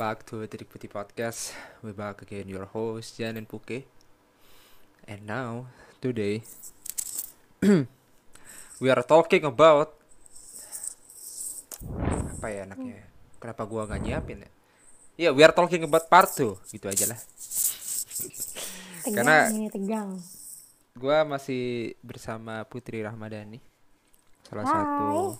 Back to Titik Putih Podcast. We're back again, your host Jan and Puke. And now, today, we are talking about apa ya anaknya? Kenapa gua nggak nyiapin ya? Ya, we are talking about part 2 gitu aja lah. Tegang Karena- ini tegang. Gua masih bersama Putri Rahmadani, salah Hai. satu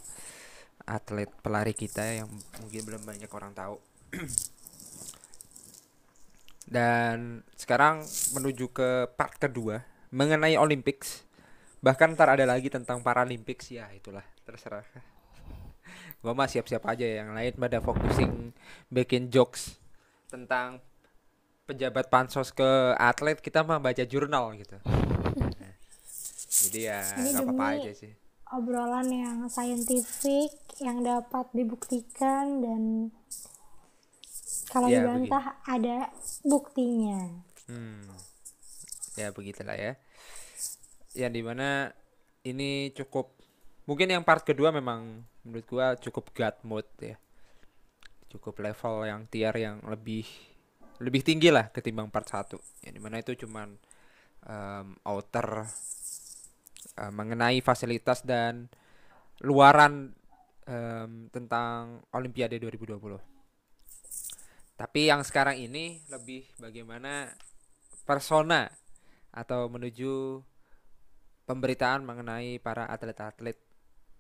atlet pelari kita yang mungkin belum banyak orang tahu. Dan sekarang menuju ke part kedua mengenai Olympics. Bahkan ntar ada lagi tentang Paralympics ya itulah terserah. Gua mah siap-siap aja yang lain pada focusing bikin jokes tentang pejabat pansos ke atlet kita mah baca jurnal gitu. Nah, Jadi ya nggak apa-apa aja sih. Obrolan yang saintifik yang dapat dibuktikan dan kalau Ya, dibantah ada buktinya. Hmm. Ya begitulah ya. Yang di mana ini cukup mungkin yang part kedua memang menurut gua cukup god mode ya. Cukup level yang tier yang lebih lebih tinggi lah ketimbang part 1. Yang di mana itu cuman em, outer eh, mengenai fasilitas dan luaran em, tentang Olimpiade 2020. Tapi yang sekarang ini lebih bagaimana persona atau menuju pemberitaan mengenai para atlet-atlet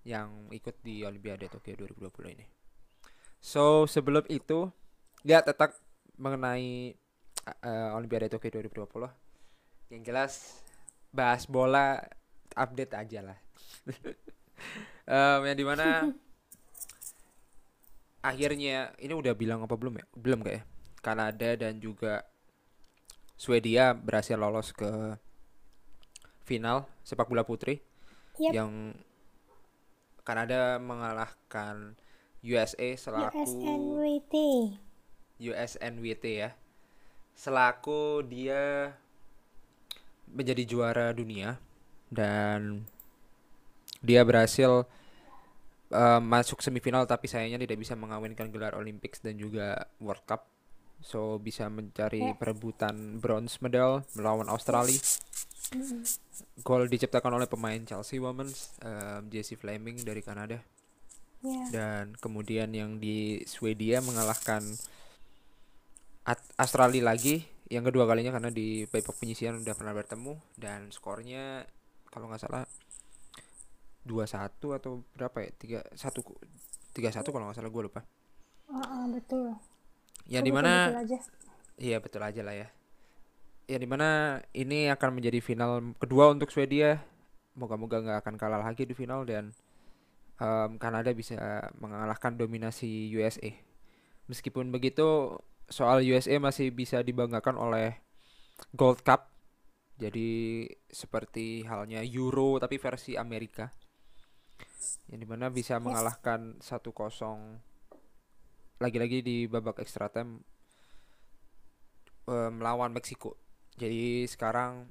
yang ikut di Olimpiade Tokyo 2020 ini. So, sebelum itu ya tetap mengenai uh, Olimpiade Tokyo 2020. Yang jelas bahas bola update aja lah. Em, yang di mana akhirnya ini udah bilang apa belum ya? Belum kayak Kanada dan juga Swedia berhasil lolos ke final sepak bola putri Yap. yang Kanada mengalahkan USA selaku USNWT. USNWT ya selaku dia menjadi juara dunia dan dia berhasil eh, masuk semifinal tapi sayangnya tidak bisa mengawinkan gelar Olympics dan juga World Cup. So bisa mencari perebutan bronze medal melawan Australia. Mm. gol diciptakan oleh pemain Chelsea Women's eh, Jessie Fleming dari Kanada. Ya. dan kemudian yang di Swedia mengalahkan At- Australia lagi yang kedua kalinya karena di babak penyisian udah pernah bertemu. Dan skornya kalau nggak salah 2-1 atau berapa ya? 3 1 3-1 kalau nggak salah gue lupa. Ah, ah, betul. Yang di mana betul-betul aja. Iya betul aja lah ya. Yang di mana ini akan menjadi final kedua untuk Swedia. Moga-moga nggak akan kalah lagi di final dan em, Kanada bisa mengalahkan dominasi USA. Meskipun begitu, soal USA masih bisa dibanggakan oleh Gold Cup. Jadi seperti halnya Euro tapi versi Amerika. Yang di mana bisa mengalahkan 1-0 lagi-lagi di babak extra time eh, melawan Meksiko. Jadi sekarang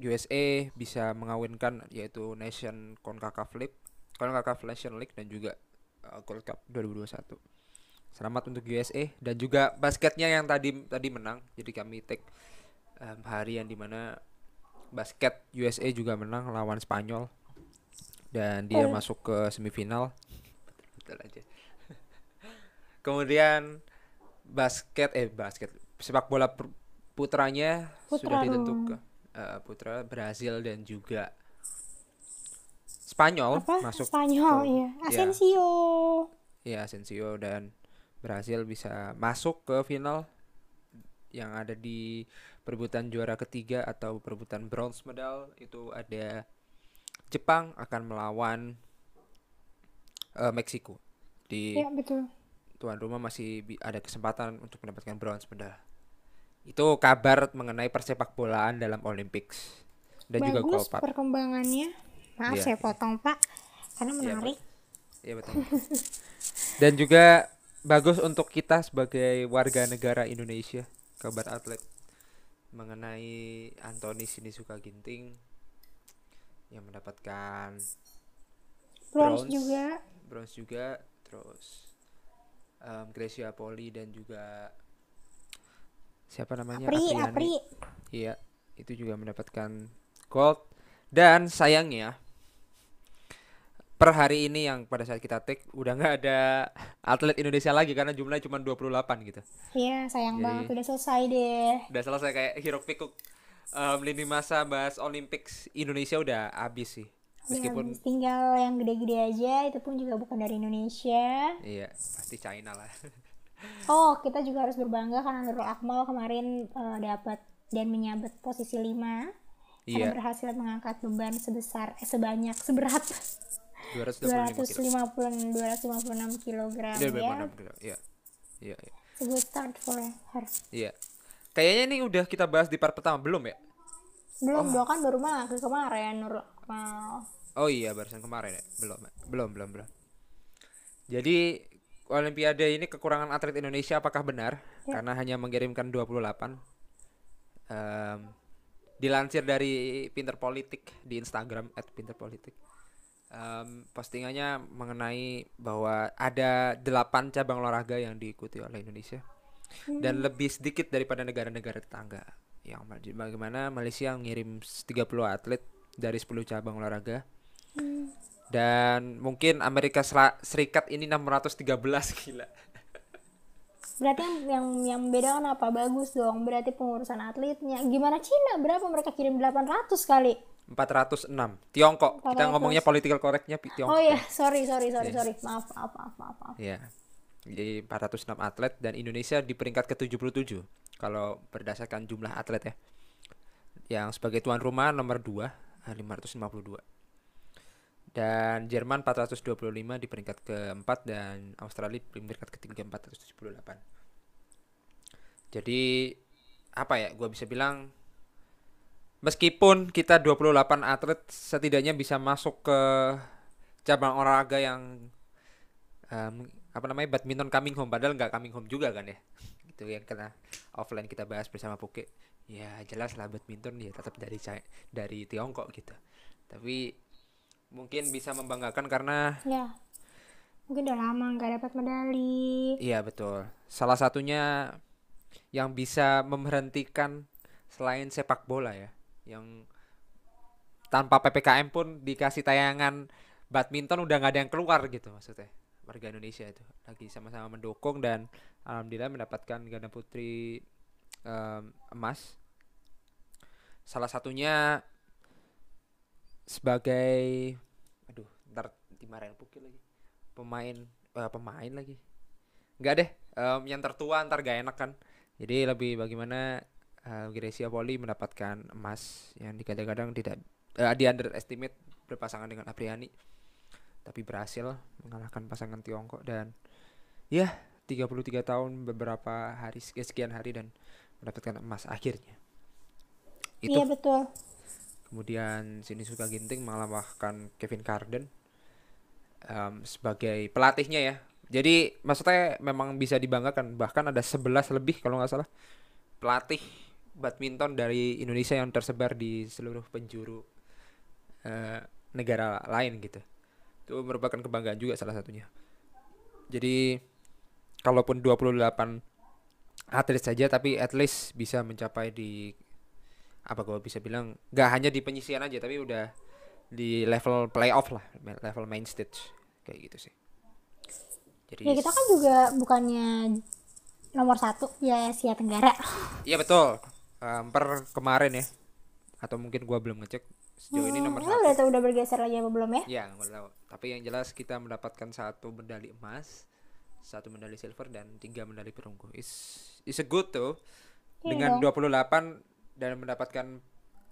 USA bisa mengawinkan yaitu Nation CONCACAF League, CONCACAF Nation League dan juga eh, Gold Cup 2021. Selamat untuk USA dan juga basketnya yang tadi tadi menang. Jadi kami take em, hari yang di mana basket USA juga menang lawan Spanyol dan dia Oh. masuk ke semifinal. Betul aja. Kemudian basket eh basket sepak bola putranya sudah Putra ditentukan Eh, putra Brazil dan juga Spanyol Apa? masuk Spanyol ke- ya. ya. Asensio. ya Asensio dan Brazil bisa masuk ke final yang ada di perebutan juara ketiga atau perebutan bronze medal itu ada Jepang akan melawan eh, Meksiko di Ya betul. tuan rumah masih ada kesempatan untuk mendapatkan bronze medal. Itu kabar mengenai persepak bolaan dalam Olympics dan juga Bagus Golpap. perkembangannya. Maaf Iya. saya potong Pak, karena Iya, menarik. Iya betul. Dan juga bagus untuk kita sebagai warga negara Indonesia, kabar atlet mengenai Anthony Sinisuka Ginting yang mendapatkan Bronze bronze. juga. bronze juga, terus em, Gracia Poli dan juga siapa namanya Apri, Apriani. Apri. Iya, itu juga mendapatkan gold dan sayangnya per hari ini yang pada saat kita take udah nggak ada atlet Indonesia lagi karena jumlahnya cuma 28 gitu. Iya, sayang Jadi- banget udah selesai deh. Udah selesai kayak hiruk pikuk em, lini masa bahas Olympics Indonesia udah habis sih. Meskipun habis. tinggal yang gede-gede aja, itu pun juga bukan dari Indonesia. iya pasti China lah. Oh, kita juga harus berbangga karena Nurul Akmal kemarin eh, dapat dan menyabet posisi 5 karena Iya, berhasil mengangkat beban sebesar eh, sebanyak seberat 225 kilo. 250 256 kg Iya, ya. 26 kilo. Iya. Iya, iya. It's a good start for her. Iya. Kayaknya ini udah kita bahas di part pertama belum ya? Belum, dong kan baru makan kemarin Nurul Akmal. Oh iya barusan kemarin ya? Belum, belum, belum, belum. Jadi Olimpiade ini kekurangan atlet Indonesia apakah benar? Karena hanya mengirimkan 28. Em, dilansir dari Pinter Politik di Instagram @pinterpolitik. Em, postingannya mengenai bahwa ada 8 cabang olahraga yang diikuti oleh Indonesia dan lebih sedikit daripada negara-negara tetangga. Yang ma- bagaimana Malaysia ngirim 30 atlet dari 10 cabang olahraga dan mungkin Amerika Serikat ini 613 gila. Berarti yang yang yang beda kan apa? Bagus dong. Berarti pengurusan atletnya. Gimana Cina? Berapa mereka kirim 800 kali? 406. Tiongkok. Kita 400. ngomongnya political correctnya Tiongkok. Oh iya, sorry sorry sorry sorry. Maaf maaf maaf maaf. maaf. Ya. Jadi 406 atlet dan Indonesia di peringkat ke-77 kalau berdasarkan jumlah atlet ya. Yang sebagai tuan rumah nomor 2 552. Dan Jerman 425 di peringkat keempat dan Australia di peringkat ketiga 478. Jadi apa ya gua bisa bilang meskipun kita 28 atlet setidaknya bisa masuk ke cabang olahraga yang em, apa namanya badminton coming home padahal nggak coming home juga kan ya itu yang kena offline kita bahas bersama Puke ya jelas lah badminton ya tetap dari dari Tiongkok gitu tapi mungkin bisa membanggakan karena Ya. Mungkin udah lama nggak dapat medali. iya betul salah satunya yang bisa memberhentikan selain sepak bola ya yang tanpa ppkm pun dikasih tayangan badminton udah nggak ada yang keluar gitu maksudnya warga Indonesia itu. Lagi sama-sama mendukung dan alhamdulillah mendapatkan ganda putri em, emas. Salah satunya sebagai aduh ntar dimarahin pukil lagi. Pemain eh, pemain lagi. Nggak deh em, yang tertua ntar gak enak kan. Jadi lebih bagaimana eh, Gracia Poli mendapatkan emas yang dikadang-kadang tidak eh, di underestimate berpasangan dengan Apriani tapi berhasil mengalahkan pasangan Tiongkok dan ya 33 tahun beberapa hari eh, sekian hari dan mendapatkan emas akhirnya. Itu. Iya betul. kemudian Sinisuka Ginting mengalahkan Kevin Carden em, sebagai pelatihnya ya. Jadi maksudnya memang bisa dibanggakan bahkan ada 11 lebih kalau nggak salah pelatih badminton dari Indonesia yang tersebar di seluruh penjuru eh, negara lain gitu itu merupakan kebanggaan juga salah satunya. Jadi kalaupun 28 atlet saja tapi at least bisa mencapai di apa gue bisa bilang nggak hanya di penyisian aja tapi udah di level playoff lah level main stage kayak gitu sih. Jadi Ya kita kan juga bukannya nomor satu ya Asia Tenggara. iya betul. Em, per kemarin ya. Atau mungkin gua belum ngecek sejauh ini nomor Hmm, satu. udah udah bergeser lagi apa belum ya? ya nggak tahu tapi yang jelas kita mendapatkan satu medali emas satu medali silver dan tiga medali perunggu. Is is a good tuh Iya. Dengan 28 dan mendapatkan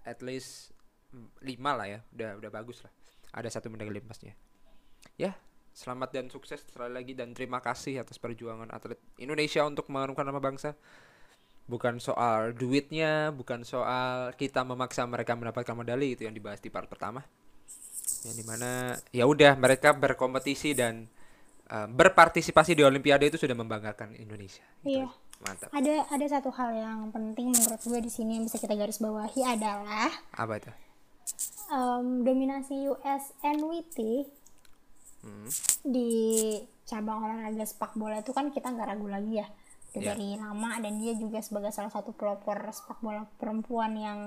at least mm, lima lah ya. Udah udah bagus lah. Ada satu medali emasnya. Ya selamat dan sukses sekali lagi dan terima kasih atas perjuangan atlet Indonesia untuk mengharumkan nama bangsa. Bukan soal duitnya bukan soal kita memaksa mereka mendapatkan medali itu yang dibahas di part pertama yang di mana ya udah mereka berkompetisi dan uh, berpartisipasi di Olimpiade itu sudah membanggakan Indonesia. Gitu Iya. mantap. Ada ada satu hal yang penting menurut gue di sini yang bisa kita garis bawahi adalah apa itu? Em, dominasi US NWT Hmm. di cabang olahraga sepak bola itu kan kita nggak ragu lagi ya. Iya. dari lama dan dia juga sebagai salah satu pelopor sepak bola perempuan yang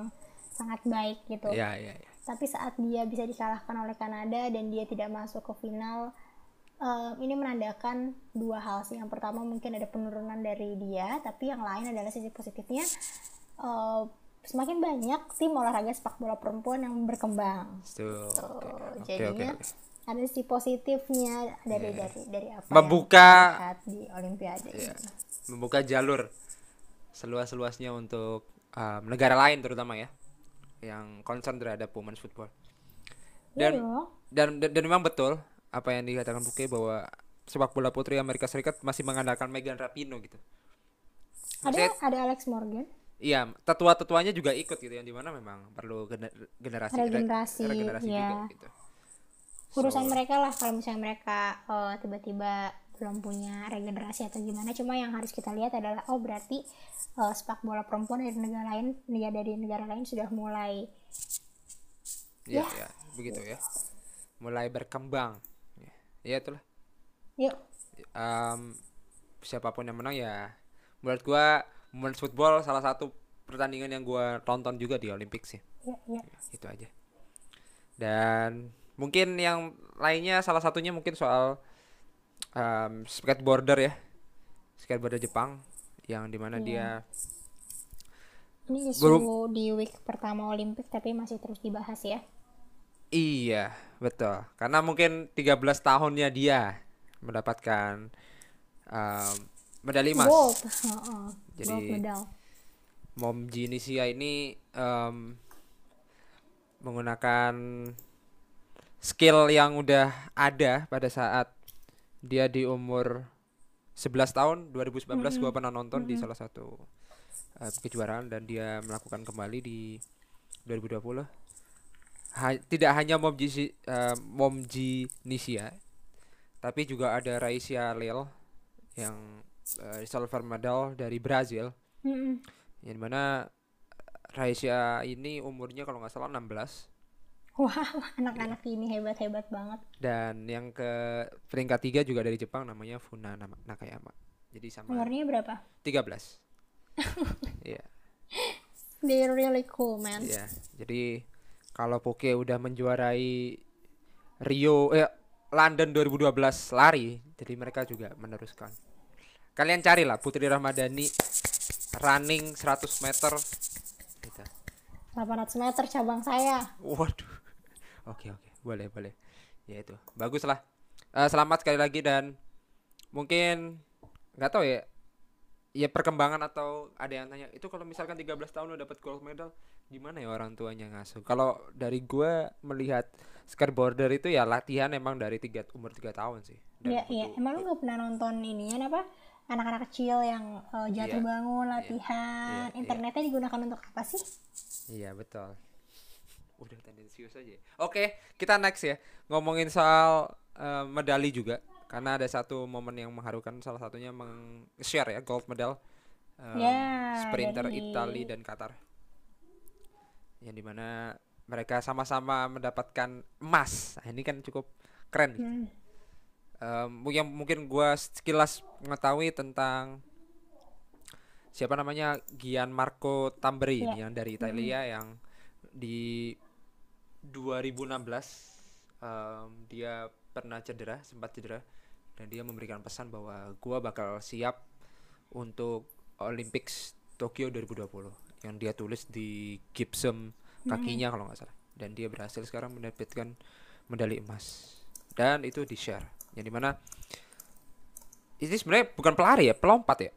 sangat baik gitu. Ya ya ya tapi saat dia bisa dikalahkan oleh Kanada dan dia tidak masuk ke final em, ini menandakan dua hal sih yang pertama mungkin ada penurunan dari dia tapi yang lain adalah sisi positifnya eh, semakin banyak tim olahraga sepak bola perempuan yang berkembang. Tuh, oke oke jadinya oke. ada sisi positifnya dari dari dari apa Membuka- di Olimpiade Iya. ini. membuka jalur seluas-luasnya untuk um, negara lain terutama ya yang concern terhadap women's football Iya dan dong. dan dan, dan memang betul apa yang dikatakan Buke bahwa sepak bola putri Amerika Serikat masih mengandalkan Megan Rapinoe gitu ada Maksudnya- ada Alex Morgan iya tetua-tetuanya juga ikut gitu yang di mana memang perlu gener- generasi Regenerasi, regenerasi ya. juga gitu urusan mereka lah kalau misalnya mereka eh, tiba-tiba belum punya regenerasi atau gimana cuma yang harus kita lihat adalah oh berarti eh, sepak bola perempuan dari negara lain negara dari negara lain sudah mulai Iya, ya, begitu ya. Mulai berkembang. Ya, ya itulah. yuk Em, siapa pun yang menang ya menurut gua women's football salah satu pertandingan yang gua tonton juga di Olympic sih. ya ya Itu aja. Dan mungkin yang lainnya salah satunya mungkin soal em, skateboarder ya. Skateboarder Jepang yang di mana dia ini isu di week pertama Olimpik tapi masih terus dibahas ya Iya, betul. Karena mungkin 13 tahunnya dia mendapatkan em, medali emas. gold Heeh, Jadi- gold medal Mom Jinisia ini em, menggunakan skill yang udah ada pada saat dia di umur 11 tahun 2019 gua pernah nonton di salah satu eh, kejuaraan dan dia melakukan kembali di 2020 Ha- tidak hanya Mom Ji eh, Mom Jinisia tapi juga ada Raisya Lil yang eh, silver medal dari Brazil. Mm-mm. yang mana Raisya ini umurnya kalau nggak salah 16 wah anak-anak ini hebat-hebat banget. Dan yang ke peringkat tiga juga dari Jepang namanya Funa Nakayama. Jadi sama umurnya berapa? 13 Iya. They really cool man. Iya jadi kalau Poke udah menjuarai Rio eh London 2012 lari jadi mereka juga meneruskan. Kalian carilah Putri Ramadhani running 100 meter. Gitu. 800 meter cabang saya. Waduh. Oke oke, boleh boleh. Ya itu, bagus lah. Eh, selamat sekali lagi dan mungkin nggak tahu ya. Ya perkembangan atau ada yang tanya itu kalau misalkan 13 tahun udah dapat gold medal gimana ya orang tuanya ngasuh. Kalau dari gua melihat skateboarder itu ya latihan emang dari tiga umur 3 tahun sih. Iya, iya. Emang lu nggak pernah nonton inian apa? Anak-anak kecil yang eh, jatuh Iya. bangun, latihan. Iya, iya. Internetnya digunakan untuk apa sih? Iya betul. Udah tendensius aja. ya. Oke, kita next ya. Ngomongin soal eh, medali juga. Karena ada satu momen yang mengharukan salah satunya meng-share ya gold medal em, Ya, sprinter dari- Itali dan Qatar. Yang di mana mereka sama-sama mendapatkan emas. Nah, ini kan cukup keren. Hmm. Em, yang mungkin gua sekilas mengetahui tentang siapa namanya Gian Marco Tamberi Iya. ini yang dari Italia yang di 2016 em, dia pernah cedera sempat cedera. Dan dia memberikan pesan bahwa gua bakal siap untuk Olympics Tokyo 2020 yang dia tulis di Gibson kakinya kalau nggak salah. Dan dia berhasil sekarang mendapatkan medali emas. Dan itu di share yang di mana ini sebenarnya bukan pelari ya pelompat ya?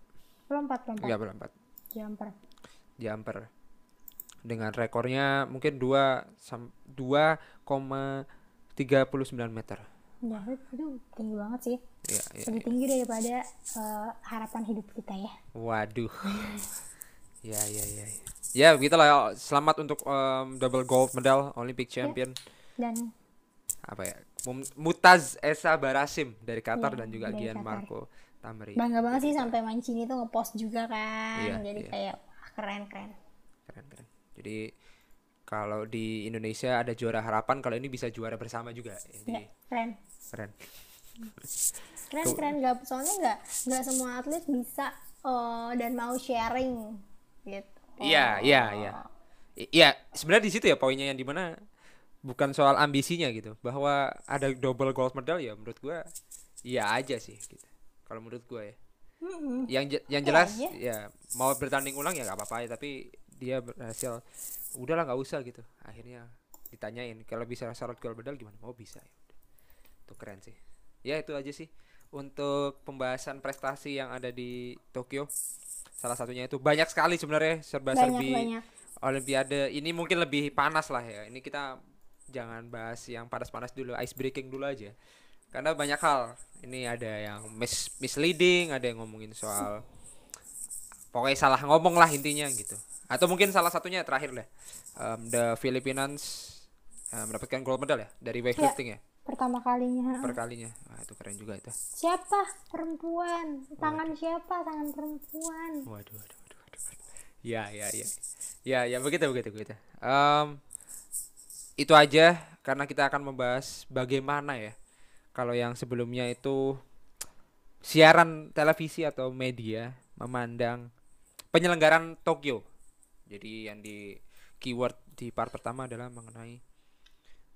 Lompat, lompat. Iya pelompat. Jumper. jumper dengan rekornya mungkin 2 sam 2,39 meter Ya, itu tinggi banget sih. ya, ya. Lebih tinggi daripada eh, harapan hidup kita ya. Waduh. ya ya ya. Ya, ya begitulah. Selamat untuk em, double gold medal Olympic champion. Dan Apa ya? Mutaz Esa Barasim dari Qatar Iya, dan juga dari Qatar. Gianmarco Tamri. bangga banget sih sampai Mancini tuh ngepost juga kan. Iya, Jadi iya. kayak wah, keren keren. Keren keren. Jadi kalau di Indonesia ada juara harapan, kalau ini bisa juara bersama juga. Jadi Ya, keren. keren. Keren keren nggak soalnya nggak nggak semua atlet bisa eh, dan mau sharing gitu. Iya, iya, iya. I- Iya, sebenarnya di situ ya poinnya yang di mana bukan soal ambisinya gitu, bahwa ada double gold medal ya menurut gua iya aja sih gitu. Kalau menurut gua ya. Mm-mm. Yang je- yang Iya jelas aja. ya mau bertanding ulang ya nggak apa-apa ya, tapi dia berhasil udahlah nggak usah gitu. Akhirnya ditanyain kalau bisa syarat gold medal gimana? Mau bisa ya. Itu keren sih. Ya itu aja sih untuk pembahasan prestasi yang ada di Tokyo. Salah satunya itu banyak sekali sebenarnya serba-serbi banyak. Olimpiade ini mungkin lebih panas lah ya. Ini kita jangan bahas yang panas-panas dulu, ice breaking dulu aja. Karena banyak hal. Ini ada yang mis misleading, ada yang ngomongin soal pokoknya salah ngomong lah intinya gitu. Atau mungkin salah satunya terakhir deh. Um, the Philippines uh, mendapatkan gold medal ya dari weightlifting ya, Pertama kalinya. per kalinya. Wah, itu keren juga itu. Siapa perempuan? Tangan siapa? Tangan perempuan. Waduh, waduh, waduh, waduh. waduh. Ya, ya, ya. Ya, ya begitu, begitu, begitu. Em, itu aja karena kita akan membahas bagaimana ya kalau yang sebelumnya itu siaran televisi atau media memandang penyelenggaran Tokyo. Jadi yang di keyword di part pertama adalah mengenai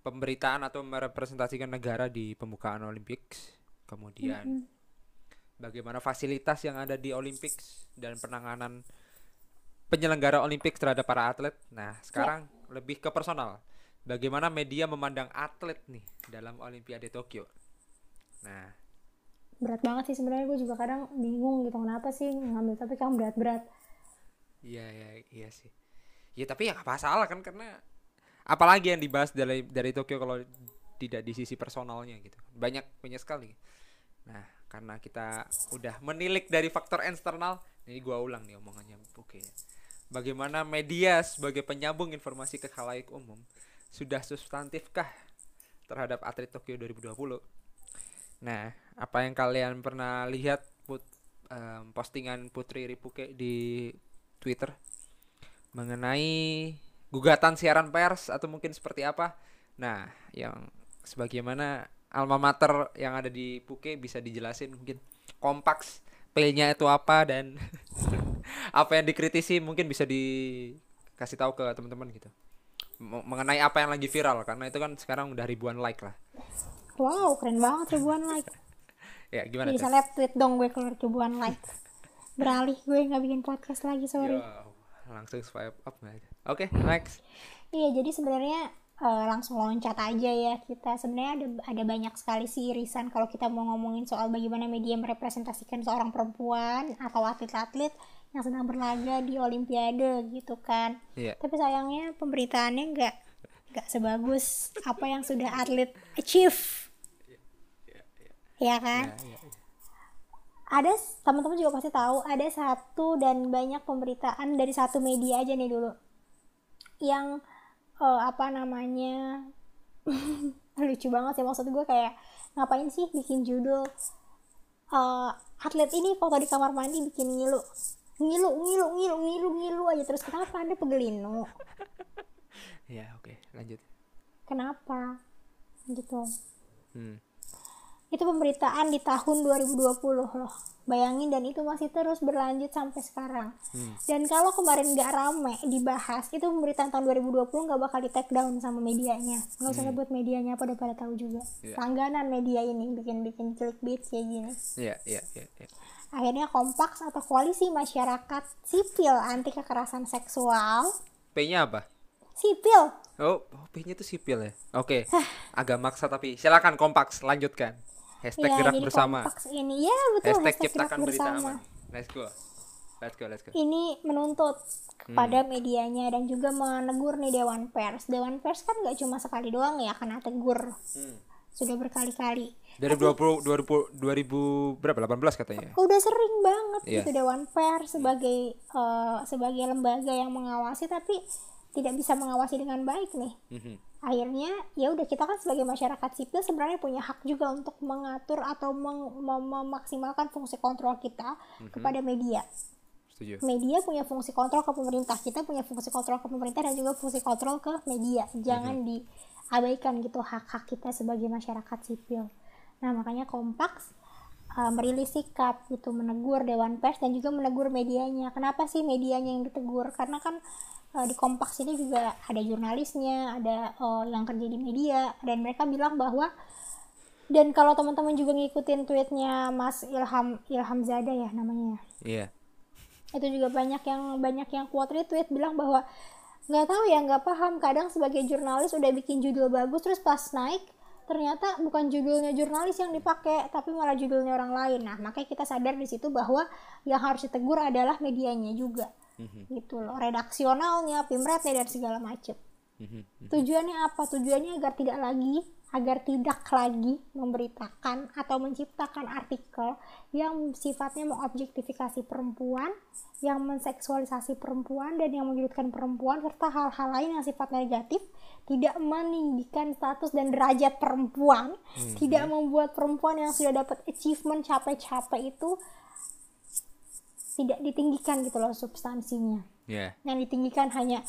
pemberitaan atau merepresentasikan negara di pembukaan Olympics. Kemudian bagaimana fasilitas yang ada di Olympics dan penanganan penyelenggara Olympics terhadap para atlet. Nah, sekarang lebih ke personal. Bagaimana media memandang atlet nih dalam Olimpiade Tokyo. Nah, Berat banget sih sebenarnya gue juga kadang bingung gitu kenapa sih ngambil topik yang berat-berat. Iya iya iya sih. Ya tapi ya nggak masalah kan karena apalagi yang dibahas dari dari Tokyo kalau tidak di sisi personalnya gitu. Banyak banyak sekali. Nah, karena kita udah menilik dari faktor eksternal, ini gua ulang nih omongannya. Oke. Bagaimana media sebagai penyambung informasi ke khalayak umum sudah substantifkah terhadap atlet Tokyo 2020? Nah, apa yang kalian pernah lihat put, em, postingan Putri Ripuke di Twitter mengenai gugatan siaran pers atau mungkin seperti apa? Nah, yang sebagaimana alma mater yang ada di Puke bisa dijelasin mungkin kompaks P-nya itu apa dan apa yang dikritisi mungkin bisa dikasih tahu ke teman-teman gitu. M- mengenai apa yang lagi viral karena itu kan sekarang udah ribuan like lah. Wow, keren banget ribuan like. Ya, gimana tuh? seleb tweet dong gue keluar ribuan like. Beralih gue nggak bikin podcast lagi sorry. Yo, langsung swipe up aja. Oke, next. Iya, jadi sebenarnya eh, langsung loncat aja ya kita. Sebenarnya ada ada banyak sekali sih irisan kalau kita mau ngomongin soal bagaimana media merepresentasikan seorang perempuan atau atlet-atlet yang sedang berlaga di Olimpiade gitu kan. Iya. Tapi sayangnya pemberitaannya nggak nggak sebagus apa yang sudah atlet achieve. Ya kan? Ya, ya, ya. Ada teman-teman juga pasti tahu ada satu dan banyak pemberitaan dari satu media aja nih dulu. Yang eh, apa namanya lucu banget sih maksud gue kayak ngapain sih bikin judul eh, atlet ini foto di kamar mandi bikin ngilu. Ngilu ngilu ngilu ngilu ngilu aja. Terus kenapa anda pegelinu. Ya, oke, lanjut. kenapa? Gitu. Hmm. Itu pemberitaan di tahun 2020 loh bayangin dan itu masih terus berlanjut sampai sekarang Hmm. dan kalau kemarin nggak rame dibahas itu pemberitaan tahun 2020 nggak bakal di take down sama medianya nggak usah sebut medianya apa udah pada tahu juga Iya. langganan media ini bikin bikin clickbait kayak gini Iya, iya, iya, iya. akhirnya kompaks atau koalisi masyarakat sipil anti kekerasan seksual P-nya apa? sipil Oh, oh P-nya itu sipil ya. Oke. Agak maksa tapi silakan kompaks lanjutkan. Hashtag ya gerak bersama. ini ya betul Hashtag hashtag ciptakan berita bersama aman. Let's go. Let's go, let's go. ini menuntut kepada medianya dan juga menegur nih Dewan Pers. Dewan Pers kan nggak cuma sekali doang ya kena tegur. Hmm. sudah berkali-kali 2020 2000 2000 berapa 18 katanya udah sering banget Iya. gitu Dewan Pers sebagai eh, sebagai lembaga yang mengawasi tapi tidak bisa mengawasi dengan baik nih Mhm. Akhirnya ya udah kita kan sebagai masyarakat sipil sebenarnya punya hak juga untuk mengatur atau meng- mem- memaksimalkan fungsi kontrol kita kepada media. Setuju. Media punya fungsi kontrol ke pemerintah kita punya fungsi kontrol ke pemerintah dan juga fungsi kontrol ke media. Jangan diabaikan gitu hak-hak kita sebagai masyarakat sipil. Nah makanya Kompas uh, merilis sikap gitu menegur Dewan Pers dan juga menegur medianya. Kenapa sih medianya yang ditegur? Karena kan uh, di Kompas ini juga ada jurnalisnya ada uh, yang kerja di media dan mereka bilang bahwa dan kalau teman-teman juga ngikutin tweetnya Mas Ilham Ilham Zada ya namanya ya? Iya. Itu juga banyak yang banyak yang quote retweet bilang bahwa nggak tahu ya nggak paham. Kadang sebagai jurnalis udah bikin judul bagus terus pas naik ternyata bukan judulnya jurnalis yang dipakai tapi malah judulnya orang lain. Nah makanya kita sadar di situ bahwa yang harus ditegur adalah medianya juga gitu loh. Redaksionalnya pimretnya dan segala macem. Mhm. Tujuannya apa? Tujuannya agar tidak lagi agar tidak lagi memberitakan atau menciptakan artikel yang sifatnya mengobjektifikasi perempuan, yang menseksualisasi perempuan dan yang menyudutkan perempuan serta hal-hal lain yang sifatnya negatif, tidak meninggikan status dan derajat perempuan, tidak membuat perempuan yang sudah dapat achievement capek-capek itu tidak ditinggikan gitu loh substansinya. Iya yang ditinggikan hanya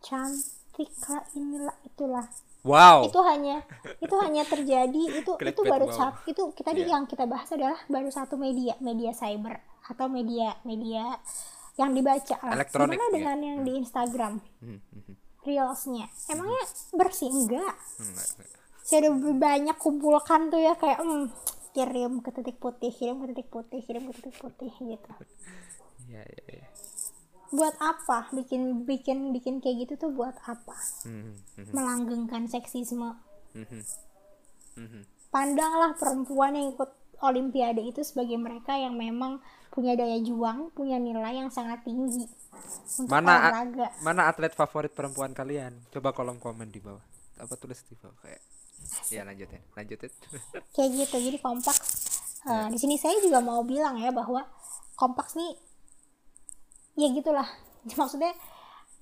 cantik lah inilah itulah. Wow. Itu hanya itu hanya terjadi itu itu baru wow. satu itu kita Iya. yang kita bahas adalah baru satu media media cyber atau media media yang dibaca lah. Elektronik, gimana ya. dengan yang di Instagram. Mhm, mhm. reelsnya. Emangnya bersih? Enggak. Enggak. saya udah banyak kumpulkan tuh ya kayak hmm, kirim ke titik putih kirim ke titik putih kirim ke titik putih gitu. Iya iya iya. Buat apa bikin bikin bikin kayak gitu tuh buat apa? Mhm, mhm, melanggengkan seksisme. Mhm. Mhm. pandanglah perempuan yang ikut olimpiade itu sebagai mereka yang memang punya daya juang punya nilai yang sangat tinggi. Untuk mana olahraga. mana atlet favorit perempuan kalian? Coba kolom komen di bawah. Apa tulis di bawah kayak ya lanjutin lanjutin. Kayak gitu jadi kompak. Eh, di sini saya juga mau bilang ya bahwa kompak nih ya gitulah. Maksudnya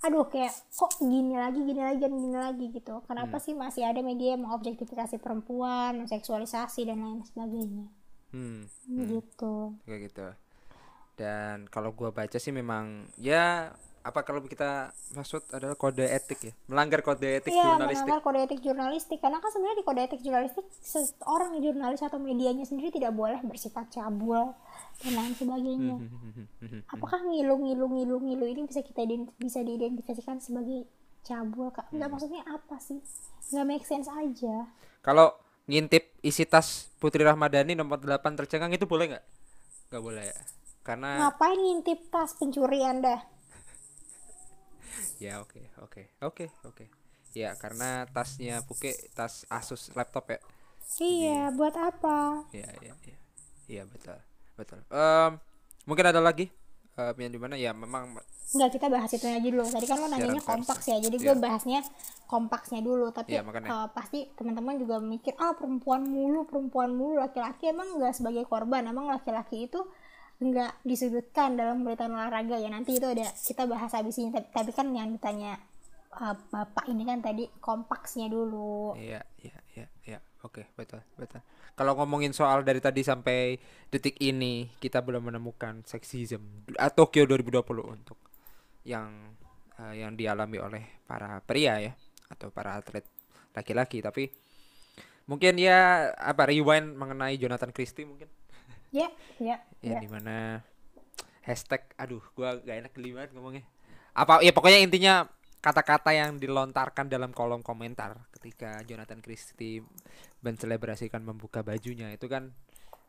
aduh kayak kok gini lagi gini lagi dan gini lagi gitu. Kenapa sih masih ada media yang mengobjektifikasi perempuan seksualisasi dan lain sebagainya? Hmm gitu. kayak gitu. Dan kalau gua baca sih memang ya apa kalau kita maksud adalah kode etik ya melanggar kode etik Iya, jurnalistik melanggar kode etik jurnalistik karena kan sebenarnya di kode etik jurnalistik seorang jurnalis atau medianya sendiri tidak boleh bersifat cabul dan lain sebagainya. Hmm. Apakah ngilu ngilu ngilu ngilu ini bisa kita bisa diidentifikasikan sebagai cabul? Kak? Enggak maksudnya apa sih? Nggak make sense aja. kalau ngintip isi tas Putri Rahmadani nomor 8 tercengang itu boleh nggak nggak boleh ya karena Ngapain ngintip tas pencuri Anda? Ya oke oke oke oke ya karena tasnya Puke tas Asus laptop ya Iya, buat apa? Iya iya iya. Iya betul. Betul. Em, mungkin ada lagi em, yang di mana ya memang Enggak, kita bahas itu aja dulu. Tadi kan lo nanyanya pers. kompaks ya. Jadi gue Iya. bahasnya kompaksnya dulu. Tapi Iya, makanya. eh, pasti teman-teman juga mikir, ah perempuan mulu, perempuan mulu, laki-laki emang enggak sebagai korban. Emang laki-laki itu enggak disudutkan dalam pemberitaan olahraga ya. Nanti itu ada kita bahas habis ini. Tapi, tapi kan yang ditanya eh, bapak ini kan tadi kompaksnya dulu. iya iya iya iya. Oke, betul betul. Kalau ngomongin soal dari tadi sampai detik ini kita belum menemukan seksism ah, Tokyo 2020 untuk yang eh, yang dialami oleh para pria ya atau para atlet laki-laki tapi mungkin ya apa rewind mengenai Jonathan Christie mungkin Ya, ya, ya ya. di mana hashtag aduh gua gak enak geli banget ngomongnya apa ya pokoknya intinya kata-kata yang dilontarkan dalam kolom komentar ketika Jonathan Christie menselebrasikan membuka bajunya itu kan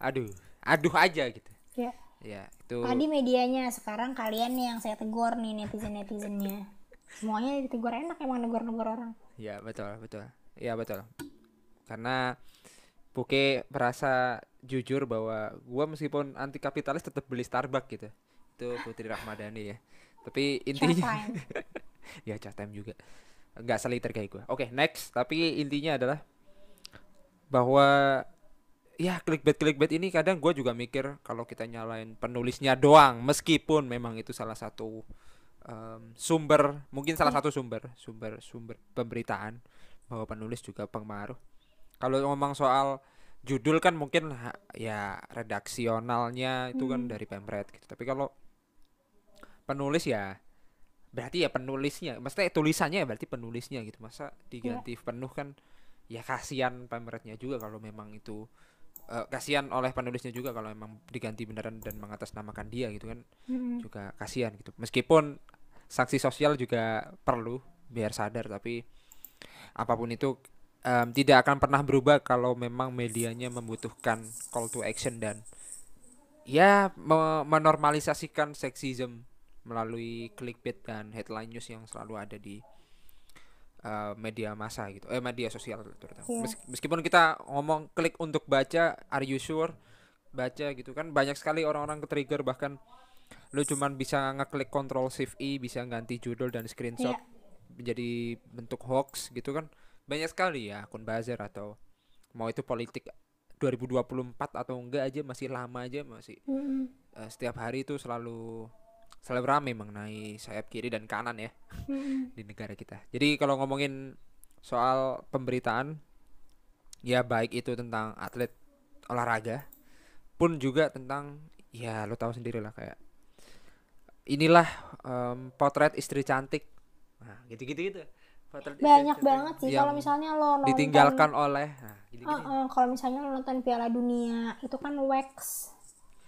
aduh aduh aja gitu ya. ya itu Tadi medianya, sekarang kalian yang saya tegur nih netizen-netizennya. Semuanya ditegur enak emang negur-negur orang. ya betul betul ya betul karena Puke merasa jujur bahwa gua meskipun anti kapitalis tetap beli Starbucks gitu. Itu Putri Rahmadani ya. Tapi intinya ya chat time juga. Nggak seliter kayak gue oke next. Tapi intinya adalah bahwa ya clickbait clickbait ini kadang gue juga mikir kalau kita nyalain penulisnya doang meskipun memang itu salah satu um, sumber mungkin salah satu sumber sumber sumber pemberitaan bahwa penulis juga pengaruh kalau ngomong soal judul kan mungkin ya redaksionalnya itu kan dari pemret gitu. Tapi kalau penulis ya berarti ya penulisnya. Maksudnya tulisannya ya berarti penulisnya gitu. Masa diganti penuh kan ya kasihan pemretnya juga kalau memang itu eh, kasihan oleh penulisnya juga kalau memang diganti beneran dan mengatasnamakan dia gitu kan Mm-mm. juga kasihan gitu. Meskipun sanksi sosial juga perlu biar sadar tapi apa pun itu em, tidak akan pernah berubah kalau memang medianya membutuhkan call to action dan ya me- menormalisasikan sexism melalui clickbait dan headline news yang selalu ada di eh, media massa gitu eh media sosial terutama Iya. Mes- meskipun kita ngomong klik untuk baca are you sure baca gitu kan banyak sekali orang-orang ke trigger bahkan lu cuman bisa ngeklik control shift i bisa ganti judul dan screenshot Iya. menjadi bentuk hoax gitu kan banyak sekali ya akun buzzer atau mau itu politik 2024 atau enggak aja masih lama aja masih Mm-mm. eh, setiap hari itu selalu selalu ramai mengenai sayap kiri dan kanan ya Mm-mm. di negara kita. Jadi kalau ngomongin soal pemberitaan ya baik itu tentang atlet olahraga pun juga tentang ya lo tahu sendiri lah kayak inilah em, potret istri cantik. Nah, gitu. Potret istri banyak cantik banget sih. Kalau misalnya lo nonton ditinggalkan oleh nah, gitu-gitu. Uh-uh, kalau misalnya lo nonton Piala Dunia itu kan wax.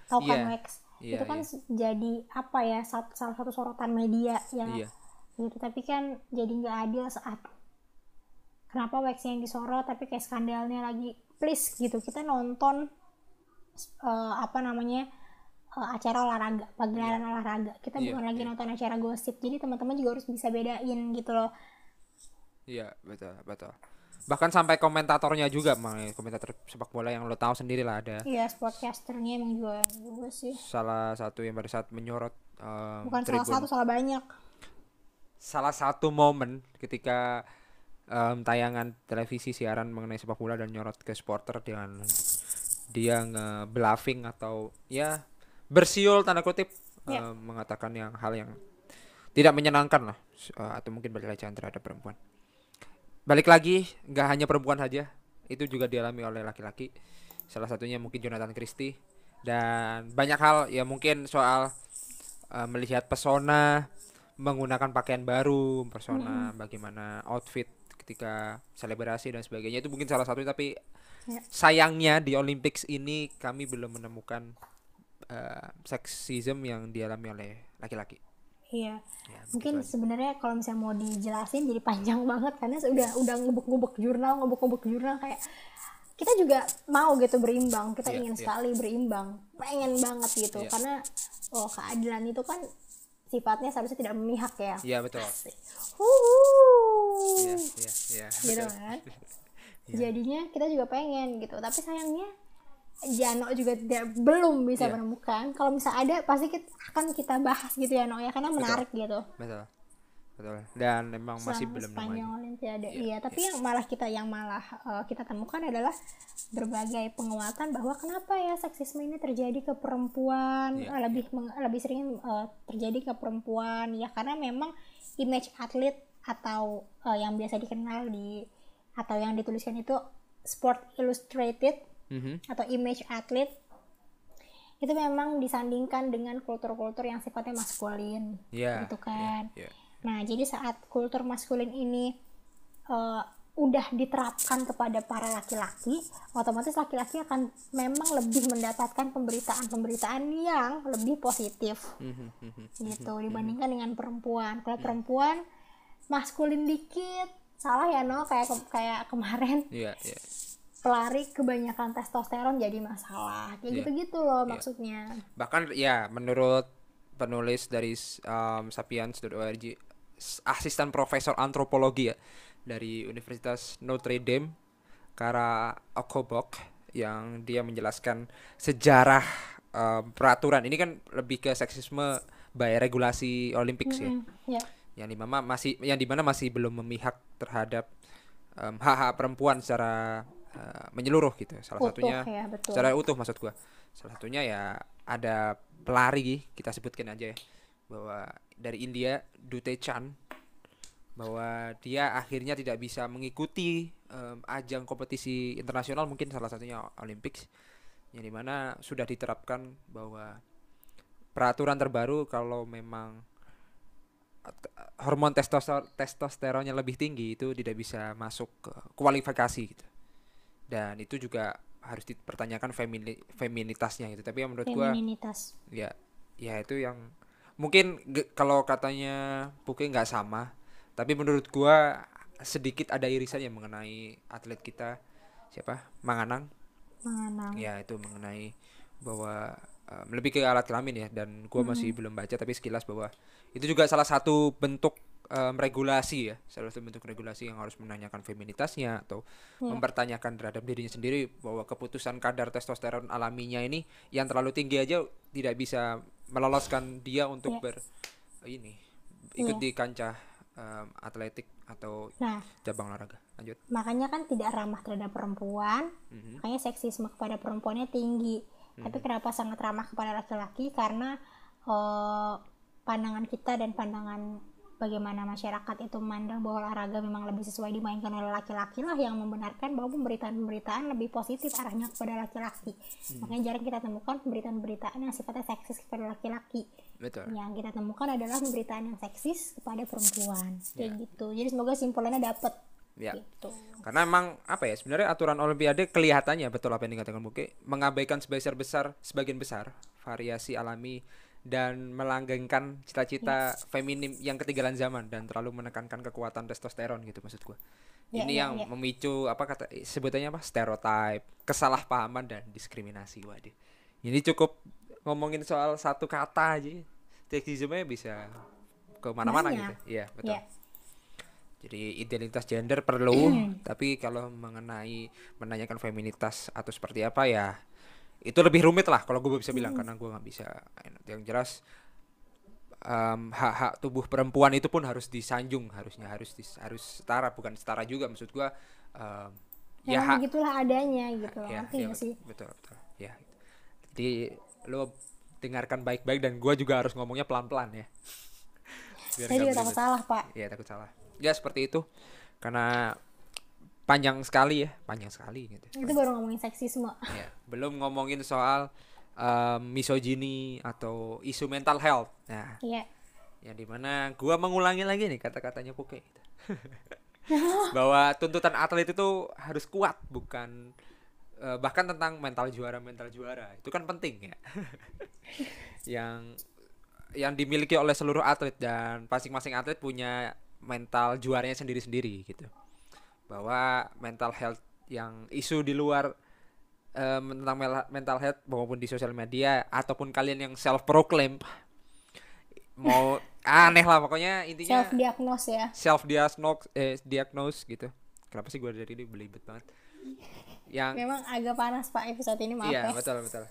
Tahu kan Iya. wax? Iya, itu kan s- jadi apa ya salah satu sorotan media ya Iya. gitu tapi kan jadi nggak adil saat kenapa wax yang disorot tapi kayak skandalnya lagi. Please gitu kita nonton eh, apa namanya eh, acara olahraga pagelaran olahraga. Kita Iya, bukan lagi iya. nonton acara gosip. Jadi teman-teman juga harus bisa bedain gitu loh Iya, betul, betul. Bahkan sampai komentatornya juga, mang komentator sepak bola yang lo tahu sendiri lah ada iya sportcasternya emang juga juga sih salah satu yang pada saat menyorot em, bukan salah tribun. satu salah banyak salah satu momen ketika em, tayangan televisi siaran mengenai sepak bola dan nyorot ke supporter dengan dia nge-bluffing atau ya bersiul tanda kutip Ya. em, mengatakan yang hal yang tidak menyenangkan lah eh, atau mungkin pelecehan terhadap perempuan. Balik lagi nggak hanya perempuan saja, itu juga dialami oleh laki-laki. Salah satunya mungkin Jonathan Christie dan banyak hal ya mungkin soal eh, melihat pesona menggunakan pakaian baru, persona bagaimana outfit ketika selebrasi dan sebagainya itu mungkin salah satu tapi Ya. sayangnya di Olympics ini kami belum menemukan eh, sexism yang dialami oleh laki-laki. Iya. Ya, Mungkin sebenarnya kalau misalnya mau dijelasin jadi panjang banget karena udah udah ngubek-ngubek jurnal, ngubek-ngubek jurnal kayak kita juga mau gitu berimbang, kita Iya, ingin iya. sekali berimbang, pengen banget gitu Iya. karena oh keadilan itu kan sifatnya seharusnya tidak memihak ya. Iya betul. Asik. Huhu. Iya, iya, iya. Gitu betul. kan. Iya. Jadinya kita juga pengen gitu, tapi sayangnya Jano juga tidak belum bisa Iya. menemukan. Kalau misalnya ada pasti kita, akan kita bahas gitu ya, No ya, karena menarik gitu. Betul. Betul. Dan memang masih selama belum sepanjang olimpiade iya tapi yang malah kita yang malah eh, kita temukan adalah berbagai penguatan bahwa kenapa ya seksisme ini terjadi ke perempuan Iya, eh, lebih meng- lebih sering eh, terjadi ke perempuan ya karena memang image atlet atau eh, yang biasa dikenal di atau yang dituliskan itu Sport Illustrated Mhm. atau image atlet itu memang disandingkan dengan kultur-kultur yang sifatnya maskulin Iya. gitu kan Iya. Nah, jadi saat kultur maskulin ini eh, udah diterapkan kepada para laki-laki, otomatis laki-laki akan memang lebih mendapatkan pemberitaan-pemberitaan yang lebih positif Mhm, mhm. gitu dibandingkan dengan perempuan. Kalau perempuan maskulin dikit, salah ya no kayak ke- kayak kemarin Iya, iya. Pelari kebanyakan testosteron jadi masalah. Kayak Iya. gitu-gitu loh maksudnya. Bahkan ya menurut penulis dari um, sapiens.org asisten profesor antropologi ya dari Universitas Notre Dame Kara Okobok yang dia menjelaskan sejarah um, peraturan ini kan lebih ke seksisme by regulasi Olympics ya Mm, ya. yang di mana masih yang di mana masih belum memihak terhadap em, hak-hak perempuan secara uh, menyeluruh gitu salah Utuh, satunya ya, betul. secara utuh maksud gua salah satunya ya ada pelari kita sebutkan aja ya bahwa dari India Dute Chan bahwa dia akhirnya tidak bisa mengikuti um, ajang kompetisi internasional mungkin salah satunya Olympics yang di mana sudah diterapkan bahwa peraturan terbaru kalau memang hormon testoster testosteronnya lebih tinggi itu tidak bisa masuk ke kualifikasi gitu. Dan itu juga harus dipertanyakan femini, feminitasnya gitu. Tapi yang menurut gua ya ya itu yang mungkin kalau katanya Puke nggak sama, tapi menurut gua sedikit ada irisan yang mengenai atlet kita siapa? Manganang. Manganang. Ya, itu mengenai bahwa um, lebih ke alat kelamin ya dan gua hmm. masih belum baca tapi sekilas bahwa itu juga salah satu bentuk um, regulasi ya salah satu bentuk regulasi yang harus menanyakan feminitasnya atau yeah. mempertanyakan terhadap dirinya sendiri bahwa keputusan kadar testosteron alaminya ini yang terlalu tinggi aja tidak bisa meloloskan dia untuk yeah. ber ini ikut yeah. di kancah um, atletik atau nah, cabang olahraga lanjut makanya kan tidak ramah terhadap perempuan mm-hmm. makanya seksisme kepada perempuannya tinggi mm-hmm. tapi kenapa sangat ramah kepada laki-laki karena uh, pandangan kita dan pandangan bagaimana masyarakat itu memandang bahwa olahraga memang lebih sesuai dimainkan oleh laki-laki lah yang membenarkan bahwa pemberitaan-pemberitaan lebih positif arahnya kepada laki-laki. Hmm. Makanya jarang kita temukan pemberitaan-pemberitaan yang sifatnya seksis kepada laki-laki. Betul. Yang kita temukan adalah pemberitaan yang seksis kepada perempuan. Kayak ya. gitu. Jadi semoga simpulannya dapat. Ya. Gitu. Karena emang apa ya sebenarnya aturan olimpiade kelihatannya betul apa yang dikatakan Buke mengabaikan sebesar besar sebagian besar variasi alami dan melanggengkan cita-cita yes. feminim yang ketinggalan zaman dan terlalu menekankan kekuatan testosteron gitu maksud gue. Yeah, Ini yeah, yang yeah. memicu apa kata sebutannya apa stereotip, kesalahpahaman dan diskriminasi waduh. Ini cukup ngomongin soal satu kata aja. Seksisme bisa ke mana-mana gitu. Iya, betul. Yeah. Jadi identitas gender perlu, tapi kalau mengenai menanyakan feminitas atau seperti apa ya itu lebih rumit lah kalau gue bisa bilang hmm. karena gue nggak bisa. Yang jelas um, hak-hak tubuh perempuan itu pun harus disanjung harusnya harus dis, harus setara bukan setara juga maksud gue um, ya, ya hak gitulah adanya gitu ya, ya, sih? betul betul. Ya. Jadi lo dengarkan baik-baik dan gue juga harus ngomongnya pelan-pelan ya. Saya juga takut salah pak. Ya takut salah. Ya seperti itu. Karena panjang sekali ya panjang sekali gitu. Itu baru ngomongin seksisme. Ya, belum ngomongin soal um, misogyni atau isu mental health. Nah iya. yang di mana gua mengulangi lagi nih kata-katanya Puke. Gitu. bahwa tuntutan atlet itu harus kuat bukan uh, bahkan tentang mental juara mental juara. Itu kan penting ya. Yang yang dimiliki oleh seluruh atlet dan masing-masing atlet punya mental juaranya sendiri-sendiri gitu bahwa mental health yang isu di luar um, tentang mental health maupun di sosial media ataupun kalian yang self proclaim mau aneh lah pokoknya intinya self diagnose ya. Self diagnose eh diagnose gitu. Kenapa sih gue dari ini belibet banget? Yang memang agak panas pak episode ini maaf iya ya. betul betul.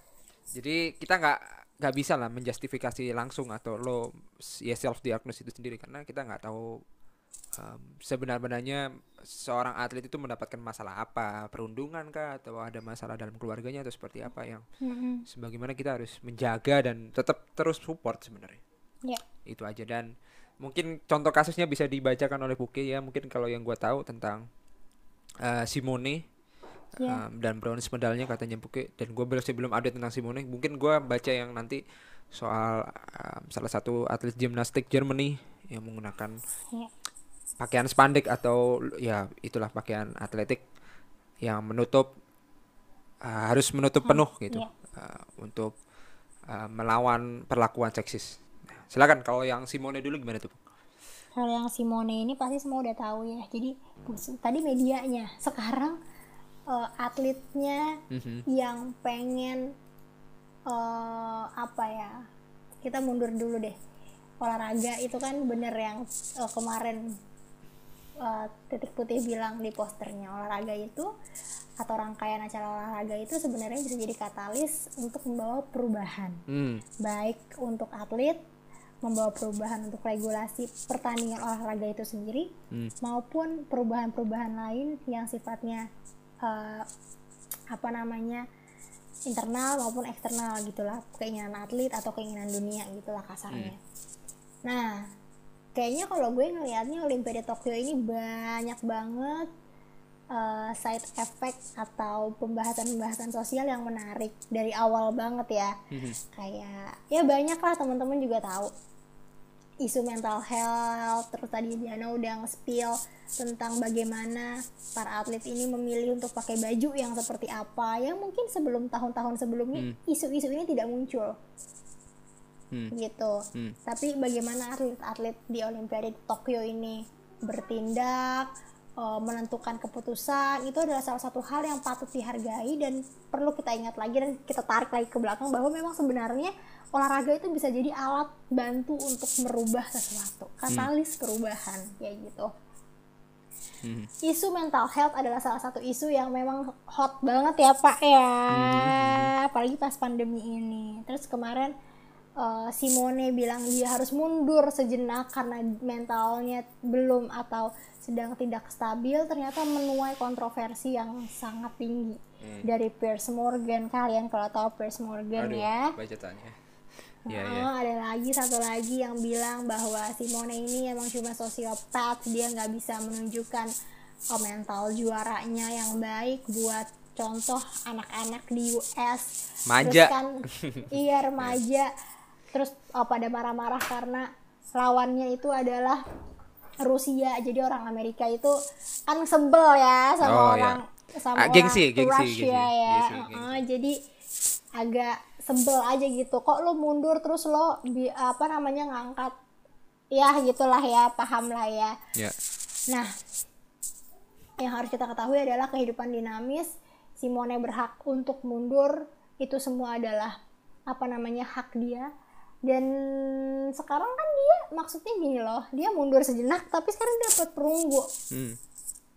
Jadi kita nggak nggak bisa lah menjustifikasi langsung atau lo ya self diagnose itu sendiri. Karena kita nggak tahu um, sebenar-benarnya seorang atlet itu mendapatkan masalah apa? Perundungan kah? Atau ada masalah dalam keluarganya? Atau seperti apa yang mm-hmm. sebagaimana kita harus menjaga dan tetap terus support sebenarnya? Yeah. itu aja. Dan mungkin contoh kasusnya bisa dibacakan oleh Buke ya. Mungkin kalau yang gue tahu tentang uh, Simone yeah. um, dan bronze medalnya katanya Buke dan gue belum belum update tentang Simone mungkin gue baca yang nanti soal um, salah satu atlet gimnastik Germany yang menggunakan yeah pakaian spandex atau ya itulah pakaian atletik yang menutup uh, harus menutup hmm, penuh gitu yeah. Iya. uh, untuk uh, melawan perlakuan seksis. Silakan kalau yang Simone dulu gimana tuh? Kalau yang Simone ini pasti semua udah tahu ya. Jadi hmm. tadi medianya, sekarang uh, atletnya mm-hmm. yang pengen uh, apa ya? Kita mundur dulu deh. Olahraga itu kan bener yang uh, kemarin uh, titik putih bilang di posternya olahraga itu atau rangkaian acara olahraga itu sebenarnya bisa jadi katalis untuk membawa perubahan hmm. baik untuk atlet membawa perubahan untuk regulasi pertandingan olahraga itu sendiri hmm. maupun perubahan-perubahan lain yang sifatnya eh, apa namanya internal maupun eksternal gitulah keinginan atlet atau keinginan dunia gitulah kasarnya. Nah kayaknya kalau gue ngelihatnya Olimpiade Tokyo ini banyak banget uh, side effect atau pembahasan-pembahasan sosial yang menarik dari awal banget ya. Kayak ya banyak lah teman-teman juga tahu. Isu mental health terus tadi Diana udah nge-spill tentang bagaimana para atlet ini memilih untuk pakai baju yang seperti apa. Yang mungkin sebelum tahun-tahun sebelumnya isu-isu ini tidak muncul Hmm. gitu Hmm. tapi bagaimana atlet-atlet di Olimpiade Tokyo ini bertindak eh, menentukan keputusan itu adalah salah satu hal yang patut dihargai dan perlu kita ingat lagi dan kita tarik lagi ke belakang bahwa memang sebenarnya olahraga itu bisa jadi alat bantu untuk merubah sesuatu katalis perubahan kayak gitu Hmm. isu mental health adalah salah satu isu yang memang hot banget ya pak ya apalagi pas pandemi ini terus kemarin eh, Simone bilang dia harus mundur sejenak karena mentalnya belum atau sedang tidak stabil ternyata menuai kontroversi yang sangat tinggi dari Piers Morgan kalian kalau tahu Piers Morgan Aduh, ya bacotannya. Iya, iya. Nah, ada lagi satu lagi yang bilang bahwa Simone ini emang cuma sosiopat, dia nggak bisa menunjukkan oh, mental juaranya yang baik buat contoh anak-anak di US. Terus kan, iya remaja. Terus oh, pada marah-marah karena lawannya itu adalah Rusia. Jadi orang Amerika itu kan sebel ya sama Oh, iya. orang sama Ah, gengsi, orang gengsi, Rusia gengsi, ya. gengsi, Heeh, jadi agak sebel aja gitu kok lo mundur terus lo bi- apa namanya ngangkat ya gitulah ya paham lah ya Ya. nah yang harus kita ketahui adalah kehidupan dinamis Simone berhak untuk mundur itu semua adalah apa namanya hak dia dan sekarang kan dia maksudnya gini loh dia mundur sejenak tapi sekarang dapat perunggu Hmm.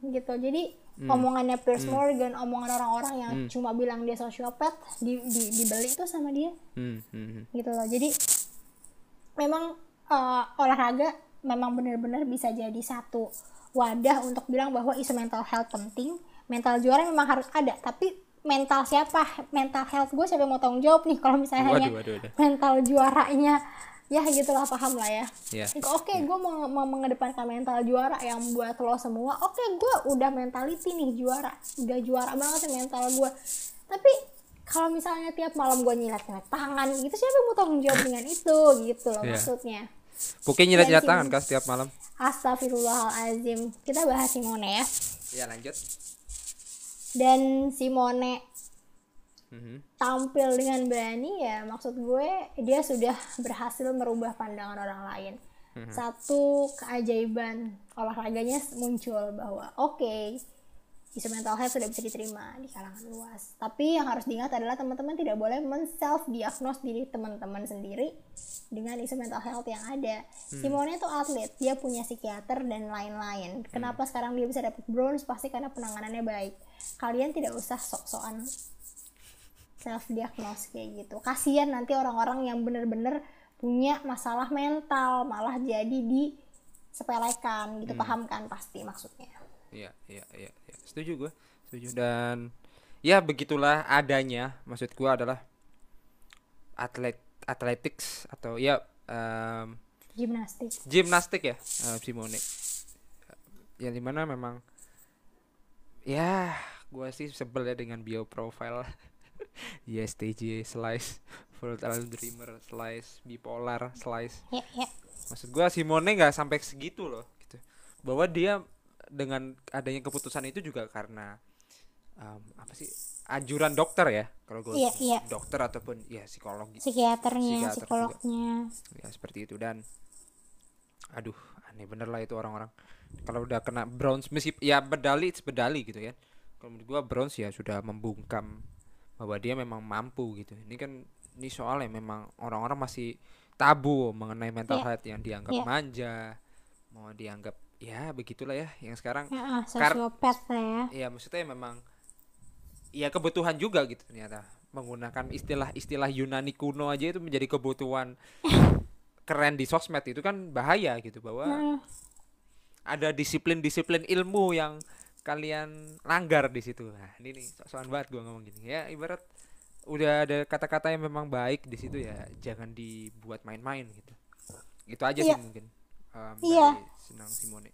gitu jadi omongannya Piers Morgan omongan orang-orang yang cuma bilang dia sosiopat di, di, dibeli itu sama dia Hmm. Hmm. gitu loh jadi memang eh, olahraga memang benar-benar bisa jadi satu wadah untuk bilang bahwa isu mental health penting mental juara memang harus ada tapi mental siapa? Mental health gue siapa yang mau tanggung jawab nih kalau misalnya hanya Waduh, waduh, waduh. mental juaranya? Ya gitulah paham lah ya. Ya. oke gue mau, mau mengedepankan mental juara yang buat lo semua. Oke gue udah mentality nih juara. Udah juara banget nih mental gue tapi kalau misalnya tiap malam gue nyilat-nyilat tangan gitu siapa yang mau tanggung jawab dengan itu? Gitu loh Iya. maksudnya. Pokoknya nyilat-nyilat tangan kah setiap malam? Astagfirullahalazim. Kita bahas Simone ya? Ya lanjut. Dan Simone Mhm. tampil dengan berani ya maksud gue dia sudah berhasil merubah pandangan orang lain. Satu keajaiban olahraganya muncul bahwa oke isu mental health sudah bisa diterima di kalangan luas. Tapi yang harus diingat adalah teman-teman tidak boleh men-self diagnose diri teman-teman sendiri dengan isu mental health yang ada. Simone itu atlet dia punya psikiater dan lain-lain. Kenapa sekarang dia bisa dapat bronze pasti karena penanganannya baik kalian tidak usah sok-sokan self diagnose kayak gitu kasihan nanti orang-orang yang bener-bener punya masalah mental malah jadi di sepelekan gitu paham kan pasti maksudnya Iya, iya, iya, iya. Setuju gue. Setuju dan ya begitulah adanya. Maksud gue adalah atlet athletics atau ya em, gimnastik gimnastik ya eh, Simone. Ya di mana memang ya gue sih sebel ya dengan bio profile. ISTJ slice full talent dreamer slice bipolar slice. Ya ya. Maksud gua Simone nggak sampai segitu loh gitu. Bahwa dia dengan adanya keputusan itu juga karena em, apa sih anjuran dokter ya kalau gue Iya, iya. dokter ataupun ya psikologi. Psikiaternya Psikiater juga. psikolognya. Ya seperti itu. Dan aduh aneh bener lah itu orang-orang kalau udah kena bronze meskip ya medali it's medali gitu kan kalau menurut gua bronze ya sudah membungkam bahwa dia memang mampu gitu. Ini kan ini soalnya memang orang-orang masih tabu mengenai mental Iya. health yang dianggap Iya. manja mau dianggap ya begitulah ya yang sekarang. Ya, sosiopat lah ya. Ya maksudnya memang ya kebutuhan juga gitu ternyata. Menggunakan istilah-istilah Yunani kuno aja itu menjadi kebutuhan keren di sosmed itu kan bahaya gitu bahwa ada disiplin-disiplin ilmu yang kalian langgar di situ. Nah ini nih soal banget gua ngomong gini. Ya ibarat udah ada kata-kata yang memang baik di situ ya jangan dibuat main-main gitu. Itu aja Iya. sih mungkin um, Iya. senang Simone.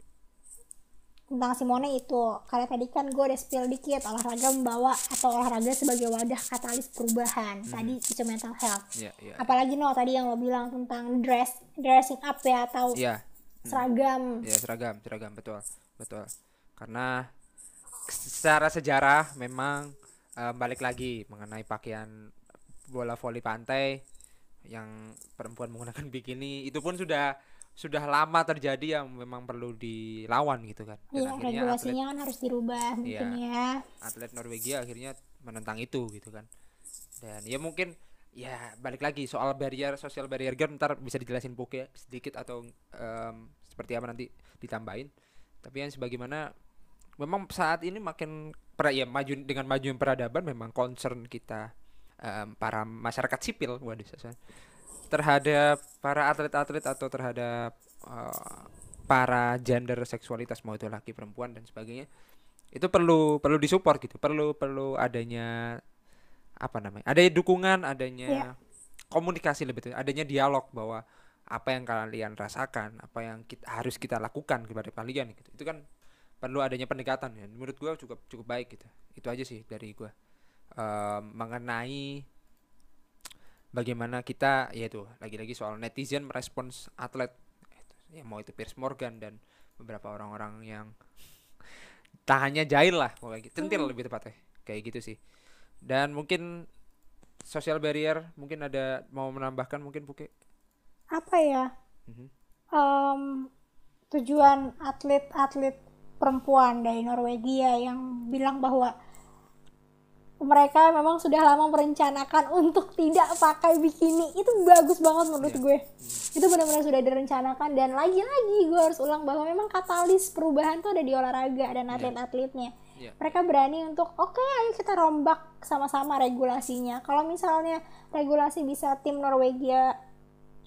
Tentang Simone itu karena tadi kan gue udah spill dikit olahraga membawa atau olahraga sebagai wadah katalis perubahan. Tadi isu mental health. Ya ya apalagi no tadi yang lo bilang tentang dress dressing up ya atau ya seragam. Ya seragam seragam betul betul. Karena secara sejarah memang eh, balik lagi mengenai pakaian bola voli pantai yang perempuan menggunakan bikini itu pun sudah sudah lama terjadi yang memang perlu dilawan gitu kan. Dan Iya, akhirnya atlet regulasinya kan harus dirubah mungkin Iya. ya. atlet Norwegia akhirnya menentang itu gitu kan. Dan ya mungkin ya balik lagi soal barrier social barrier game ntar bisa dijelasin Poke sedikit atau em, seperti apa nanti ditambahin. Tapi yang sebagaimana memang saat ini makin pra, ya maju dengan maju peradaban memang concern kita em, para masyarakat sipil waduh saya- terhadap para atlet-atlet atau terhadap eh, para gender seksualitas mau itu laki perempuan dan sebagainya itu perlu perlu disupport gitu. Perlu perlu adanya apa namanya ada dukungan adanya Iya. komunikasi lebih tepatnya, adanya dialog bahwa apa yang kalian rasakan apa yang kita, harus kita lakukan kepada kalian gitu. Itu kan perlu adanya pendekatan ya menurut gua cukup cukup baik gitu. Itu aja sih dari gua. Em, mengenai bagaimana kita yaitu lagi-lagi soal netizen merespons atlet ya mau itu Piers Morgan dan beberapa orang-orang yang tahannya jahil lah pokoknya gitu. centil lebih tepatnya kayak gitu sih dan mungkin social barrier mungkin ada mau menambahkan mungkin Puke Apa ya? Mhm. Em, tujuan atlet-atlet perempuan dari Norwegia yang bilang bahwa mereka memang sudah lama merencanakan untuk tidak pakai bikini. Itu bagus banget menurut Iya. gue. Itu benar-benar sudah direncanakan. Dan lagi-lagi gue harus ulang bahwa memang katalis perubahan tuh ada di olahraga dan atlet-atletnya Iya. mereka berani untuk oke ayo kita rombak sama-sama regulasinya. Kalau misalnya regulasi bisa tim Norwegia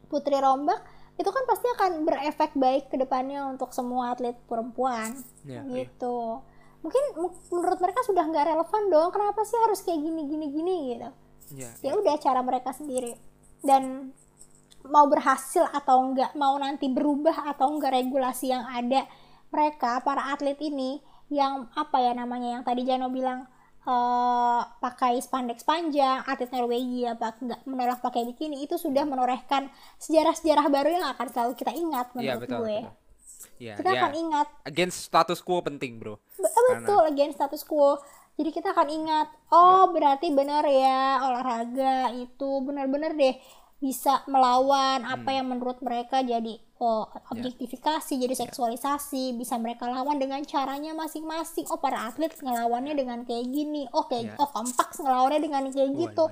putri rombak itu kan pasti akan berefek baik ke depannya untuk semua atlet perempuan. Iya, iya. gitu. Mungkin mu- menurut mereka sudah nggak relevan dong kenapa sih harus kayak gini gini gini gitu. Ya ya udah cara mereka sendiri. Dan mau berhasil atau enggak mau nanti berubah atau enggak regulasi yang ada mereka para atlet ini yang apa ya namanya yang tadi Jano bilang eh, pakai spandex panjang atlet Norwegia apa enggak menolak pakai bikini itu sudah menorehkan sejarah-sejarah baru yang akan selalu kita ingat iya menurut betul gue. betul. Ya kita ya akan ingat. Against status quo penting bro. Be- betul against status quo. Jadi kita akan ingat oh berarti benar ya olahraga itu benar-benar deh bisa melawan apa yang menurut mereka jadi oh objektifikasi jadi seksualisasi bisa mereka lawan dengan caranya masing-masing. Oh para atlet ngelawannya dengan kayak gini. Oh kayak Ya. oh kompak ngelawannya dengan kayak gitu.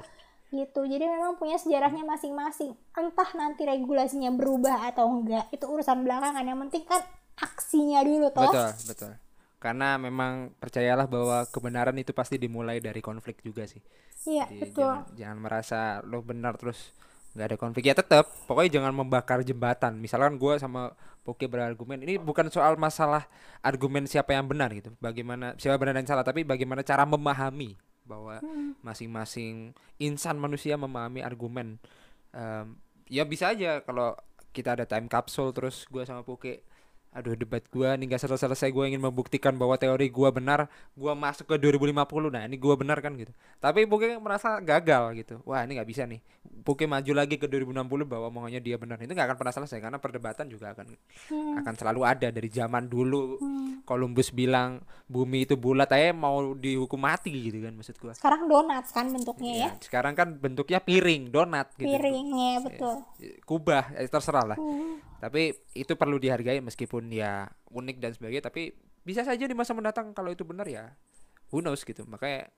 gitu. Jadi memang punya sejarahnya masing-masing. Entah nanti regulasinya berubah atau enggak. Itu urusan belakangan. Yang penting kan aksinya dulu toh. Betul betul. Karena memang percayalah bahwa kebenaran itu pasti dimulai dari konflik juga sih. Iya betul. jangan jangan merasa lo benar terus nggak ada konflik. Ya tetap pokoknya jangan membakar jembatan. Misalkan gue sama Poke berargumen ini bukan soal masalah argumen siapa yang benar gitu. Bagaimana siapa benar dan salah tapi bagaimana cara memahami bahwa masing-masing insan manusia memahami argumen. Em, ya bisa aja kalau kita ada time capsule terus gue sama Poke aduh debat gua nih gak selesai-selesai. Gue ingin membuktikan bahwa teori gua benar. Gua masuk ke 2050 nah ini gua benar kan gitu. Tapi Poke merasa gagal gitu. Wah ini nggak bisa nih. Poke maju lagi ke 2060 bahwa omongannya dia benar. Itu nggak akan pernah selesai karena perdebatan juga akan akan selalu ada dari zaman dulu. Columbus bilang bumi itu bulat. Aja mau dihukum mati gitu kan maksud gua. Sekarang donat kan bentuknya ya? Ya, sekarang kan bentuknya piring donat gitu. Piringnya betul. Kubah eh, terserah lah tapi itu perlu dihargai meskipun ya unik dan sebagainya tapi bisa saja di masa mendatang kalau itu benar ya who knows gitu. Makanya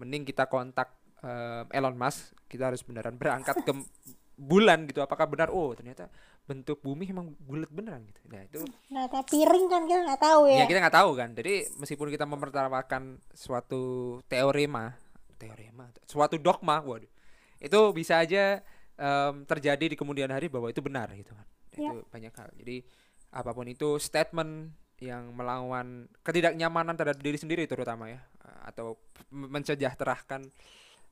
mending kita kontak eh, Elon Musk kita harus beneran berangkat ke bulan gitu. Apakah benar? Oh ternyata bentuk bumi emang bulat beneran gitu. Nah itu nah tapi piring kan kita nggak tahu ya. Ya kita nggak tahu kan. Jadi meskipun kita memertawakan suatu teorema teorema suatu dogma waduh itu bisa aja em, terjadi di kemudian hari bahwa itu benar gitu kan Ya. itu banyak hal. Jadi apa pun itu statement yang melawan ketidaknyamanan terhadap diri sendiri terutama ya eh, atau m- mensejahterakan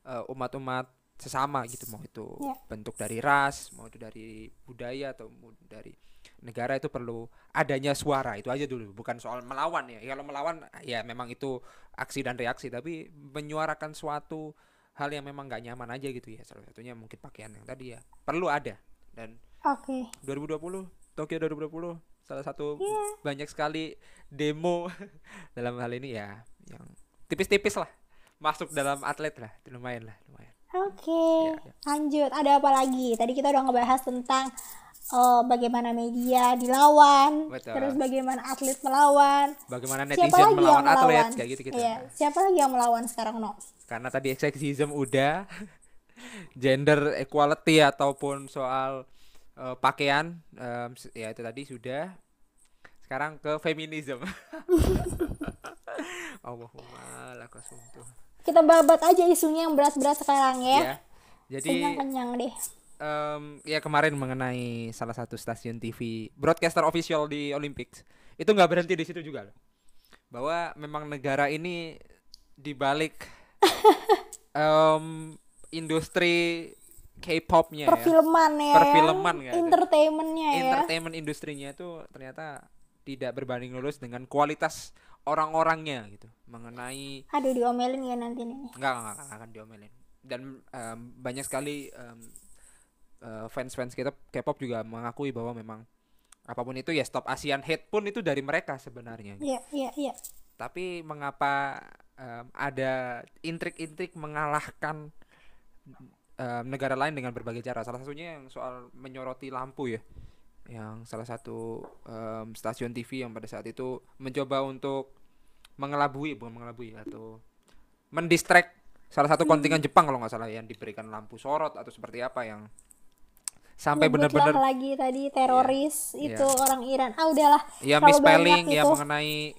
eh, umat-umat sesama gitu. Mau itu Ya. bentuk dari ras mau itu dari budaya atau dari negara itu perlu adanya suara. Itu aja dulu bukan soal melawan ya. Kalau melawan ya memang itu aksi dan reaksi tapi menyuarakan suatu hal yang memang nggak nyaman aja gitu ya. Salah satunya mungkin pakaian yang tadi ya. Perlu ada dan Oke. 2020 Tokyo 2020 salah satu Iya. banyak sekali demo dalam hal ini ya yang tipis-tipis lah masuk dalam atlet lah lumayan lah lumayan Oke, Ya, ya. lanjut. Ada apa lagi? Tadi kita udah ngebahas tentang eh, bagaimana media dilawan, Betul. terus bagaimana atlet melawan. bagaimana Siapa netizen lagi melawan yang atlet melawan? kayak gitu gitu Iya, siapa lagi yang melawan sekarang, No? karena tadi seksisme udah gender equality ataupun soal eh, pakaian s- ya itu tadi sudah. Sekarang ke feminisme Allahumma lakasumtu Kita babat aja isunya yang berat-berat sekarang ya. ya jadi Kenyang-kenyang deh. em, ya kemarin mengenai salah satu stasiun TV broadcaster official di Olympics itu nggak berhenti di situ juga loh. Bahwa memang negara ini dibalik em, industri K-popnya ya Perfilman ya. Perfilman nggak itu? Entertainmentnya ya. entertainment industrinya itu ternyata tidak berbanding lurus dengan kualitas orang-orangnya gitu mengenai Aduh diomelin ya nanti nih. Enggak, enggak, enggak akan diomelin. Dan em, banyak sekali em, eh, fans-fans kita K-pop juga mengakui bahwa memang apa pun itu ya stop Asian hate pun itu dari mereka sebenarnya. gitu. Iya, iya, iya. Tapi mengapa em, ada intrik-intrik mengalahkan negara lain dengan berbagai cara? Salah satunya yang soal menyoroti lampu ya. Yang salah satu em, stasiun TV yang pada saat itu mencoba untuk mengelabui, bukan mengelabui atau mendistract salah satu kontingen Jepang kalau nggak salah yang diberikan lampu sorot atau seperti apa yang sampai benar-benar lagi tadi teroris Iya. itu orang Iran. Ah udahlah. ya misspelling ya mengenai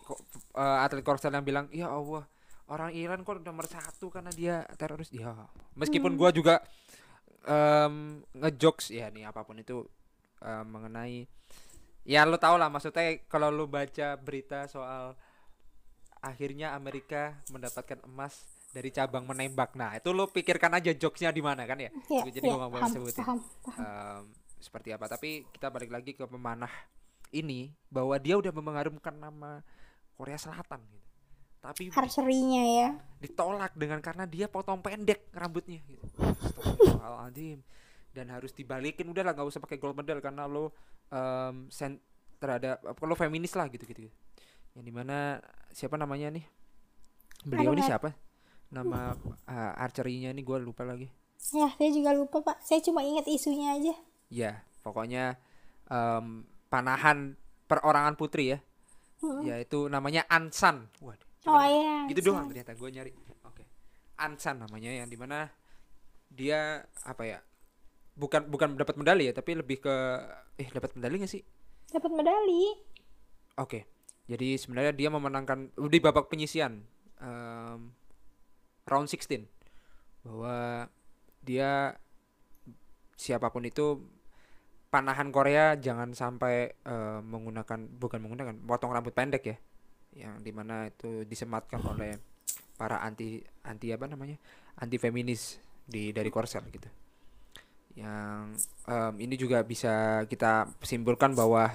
eh, atlet korsel yang bilang ya Allah orang Iran kok nomor satu karena dia teroris. Ya meskipun gua juga em, ngejokes ya nih apa pun itu em, mengenai ya lo tau lah maksudnya kalau lo baca berita soal akhirnya Amerika mendapatkan emas dari cabang menembak. Nah itu lo pikirkan aja jokesnya di mana kan ya? Iya, jadi iya, gua nggak boleh sebutin. paham, paham. em, seperti apa. Tapi kita balik lagi ke pemanah ini bahwa dia udah mengharumkan nama Korea Selatan gitu tapi Archery-nya ya. ditolak dengan karena dia potong pendek rambutnya gitu Astagfirullahaladzim dan harus dibalikin udah lah nggak usah pakai gold medal karena lo em, sen terhadap lo feminis lah gitu gitu yang di mana siapa namanya nih beliau Aduh, ini siapa nama uh, archery-nya ini gue lupa lagi Ya, saya juga lupa, Pak. Saya cuma ingat isunya aja. Ya, pokoknya em, panahan perorangan putri ya, Mm-mm. yaitu namanya Ansan. Waduh, Oh iya. gitu San. doang ternyata gue nyari. Oke, Ansan namanya yang di mana dia apa ya? Bukan bukan dapat medali ya, tapi lebih ke eh dapat medali gak sih? Dapat medali. Oke, jadi sebenarnya dia memenangkan di babak penyisian em, round 16 bahwa dia siapa pun itu panahan Korea jangan sampai eh, menggunakan bukan menggunakan potong rambut pendek ya yang di mana itu disematkan oleh para anti anti apa namanya anti feminis di dari Korsel gitu yang em, ini juga bisa kita simpulkan bahwa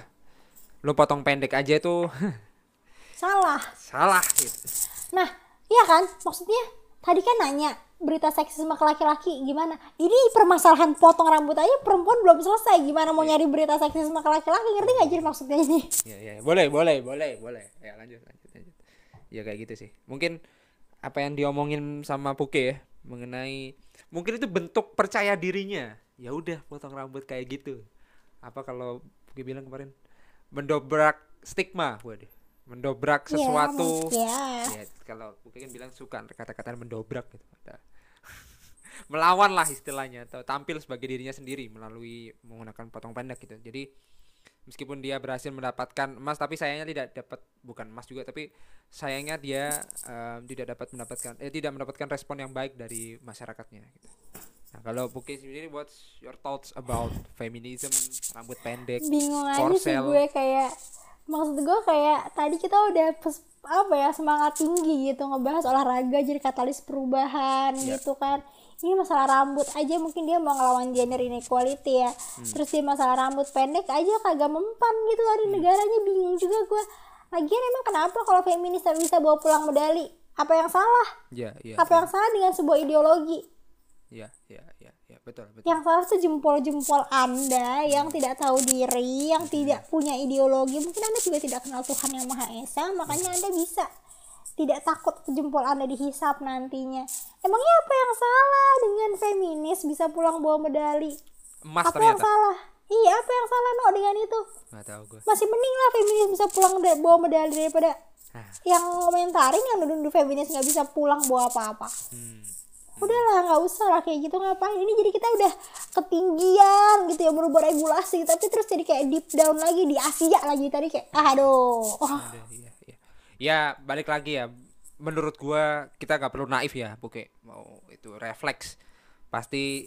lo potong pendek aja itu Salah. salah gitu Nah, iya kan? Maksudnya tadi kan nanya berita seksisme ke laki-laki gimana? Ini permasalahan potong rambut aja perempuan belum selesai. Gimana mau nyari berita seksisme ke laki-laki? Ngerti gak jadi maksudnya ini? ya ya boleh boleh boleh boleh. Ya lanjut lanjut lanjut. Ya kayak gitu sih. Mungkin apa yang diomongin sama Puke ya mengenai mungkin itu bentuk percaya dirinya. Ya udah potong rambut kayak gitu. Apa kalau Puke bilang kemarin? Mendobrak stigma. Waduh mendobrak Ya, sesuatu. Ya, ya kalau Puke kan bilang suka kata-kata mendobrak gitu melawan lah istilahnya atau tampil sebagai dirinya sendiri melalui menggunakan potong pendek gitu. Jadi meskipun dia berhasil mendapatkan emas tapi sayangnya tidak dapat bukan emas juga tapi sayangnya dia em, tidak dapat mendapatkan eh tidak mendapatkan respon yang baik dari masyarakatnya gitu. Nah, kalau Puke sendiri what's your thoughts about feminism, rambut pendek, bingung aja sih korsel? gue kayak maksud gue kayak tadi kita udah pes- apa ya semangat tinggi gitu ngebahas olahraga jadi katalis perubahan Ya. gitu kan. Ini masalah rambut aja mungkin dia mau ngelawan gender inequality ya. Terus dia masalah rambut pendek aja kagak mempan gitu dari negaranya. Bingung juga gue lagian emang kenapa kalau feminis bisa bawa pulang medali? Apa yang salah? Ya ya apa yang salah dengan sebuah ideologi? Ya ya ya ya betul betul. Yang salah tuh jempol-jempol anda yang tidak tahu diri yang tidak punya ideologi mungkin anda juga tidak kenal Tuhan yang Maha Esa makanya anda bisa tidak takut jempol anda dihisap nantinya. Emangnya apa yang salah dengan feminis bisa pulang bawa medali? Emas apa yang ternyata salah? Iya apa yang salah no dengan itu? Nggak tahu gue masih mending lah feminis bisa pulang bawa medali daripada yang komentarin yang nuduh feminis nggak bisa pulang bawa apa-apa. Hmm. Udahlah nggak usah lah kayak gitu ngapain? Ini jadi kita udah ketinggian gitu ya merubah regulasi. Tapi terus jadi kayak deep down lagi di Asia lagi tadi kayak aduh. Oh, ya balik lagi ya. Menurut gua kita nggak perlu naif ya Buke. Mau itu refleks. Pasti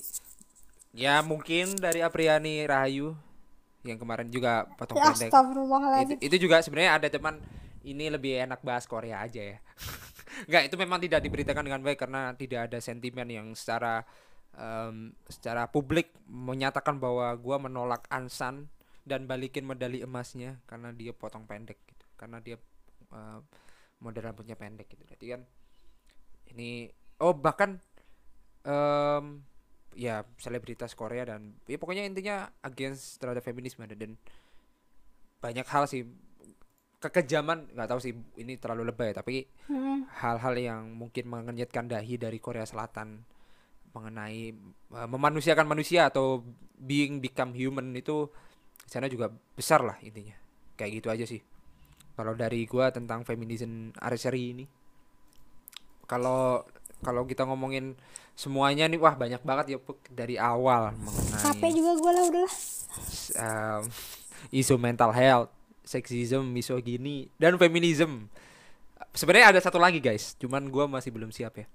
ya mungkin dari Apriani Rahayu yang kemarin juga potong ya pendek itu, itu juga sebenarnya ada teman ini lebih enak bahas Korea aja ya Enggak itu memang tidak diberitakan dengan baik karena tidak ada sentimen yang secara em, secara publik menyatakan bahwa gua menolak Ansan dan balikin medali emasnya karena dia potong pendek gitu. Karena dia eh, model rambutnya pendek gitu. Jadi kan ini oh bahkan em ya selebritas Korea dan ya pokoknya intinya against terhadap feminisme dan banyak hal sih kekejaman nggak tahu sih ini terlalu lebay tapi Hmm. hal-hal yang mungkin mengenyitkan dahi dari Korea Selatan mengenai uh, memanusiakan manusia atau being become human itu sana juga besar lah intinya. Kayak gitu aja sih. Kalau dari gua tentang feminism archery ini kalau kalau kita ngomongin semuanya nih wah banyak banget ya dari awal mengenai capek juga gue lah udahlah. Um, isu mental health, sexism, misogyni, dan feminism. Sebenarnya ada satu lagi guys, cuman gua masih belum siap ya.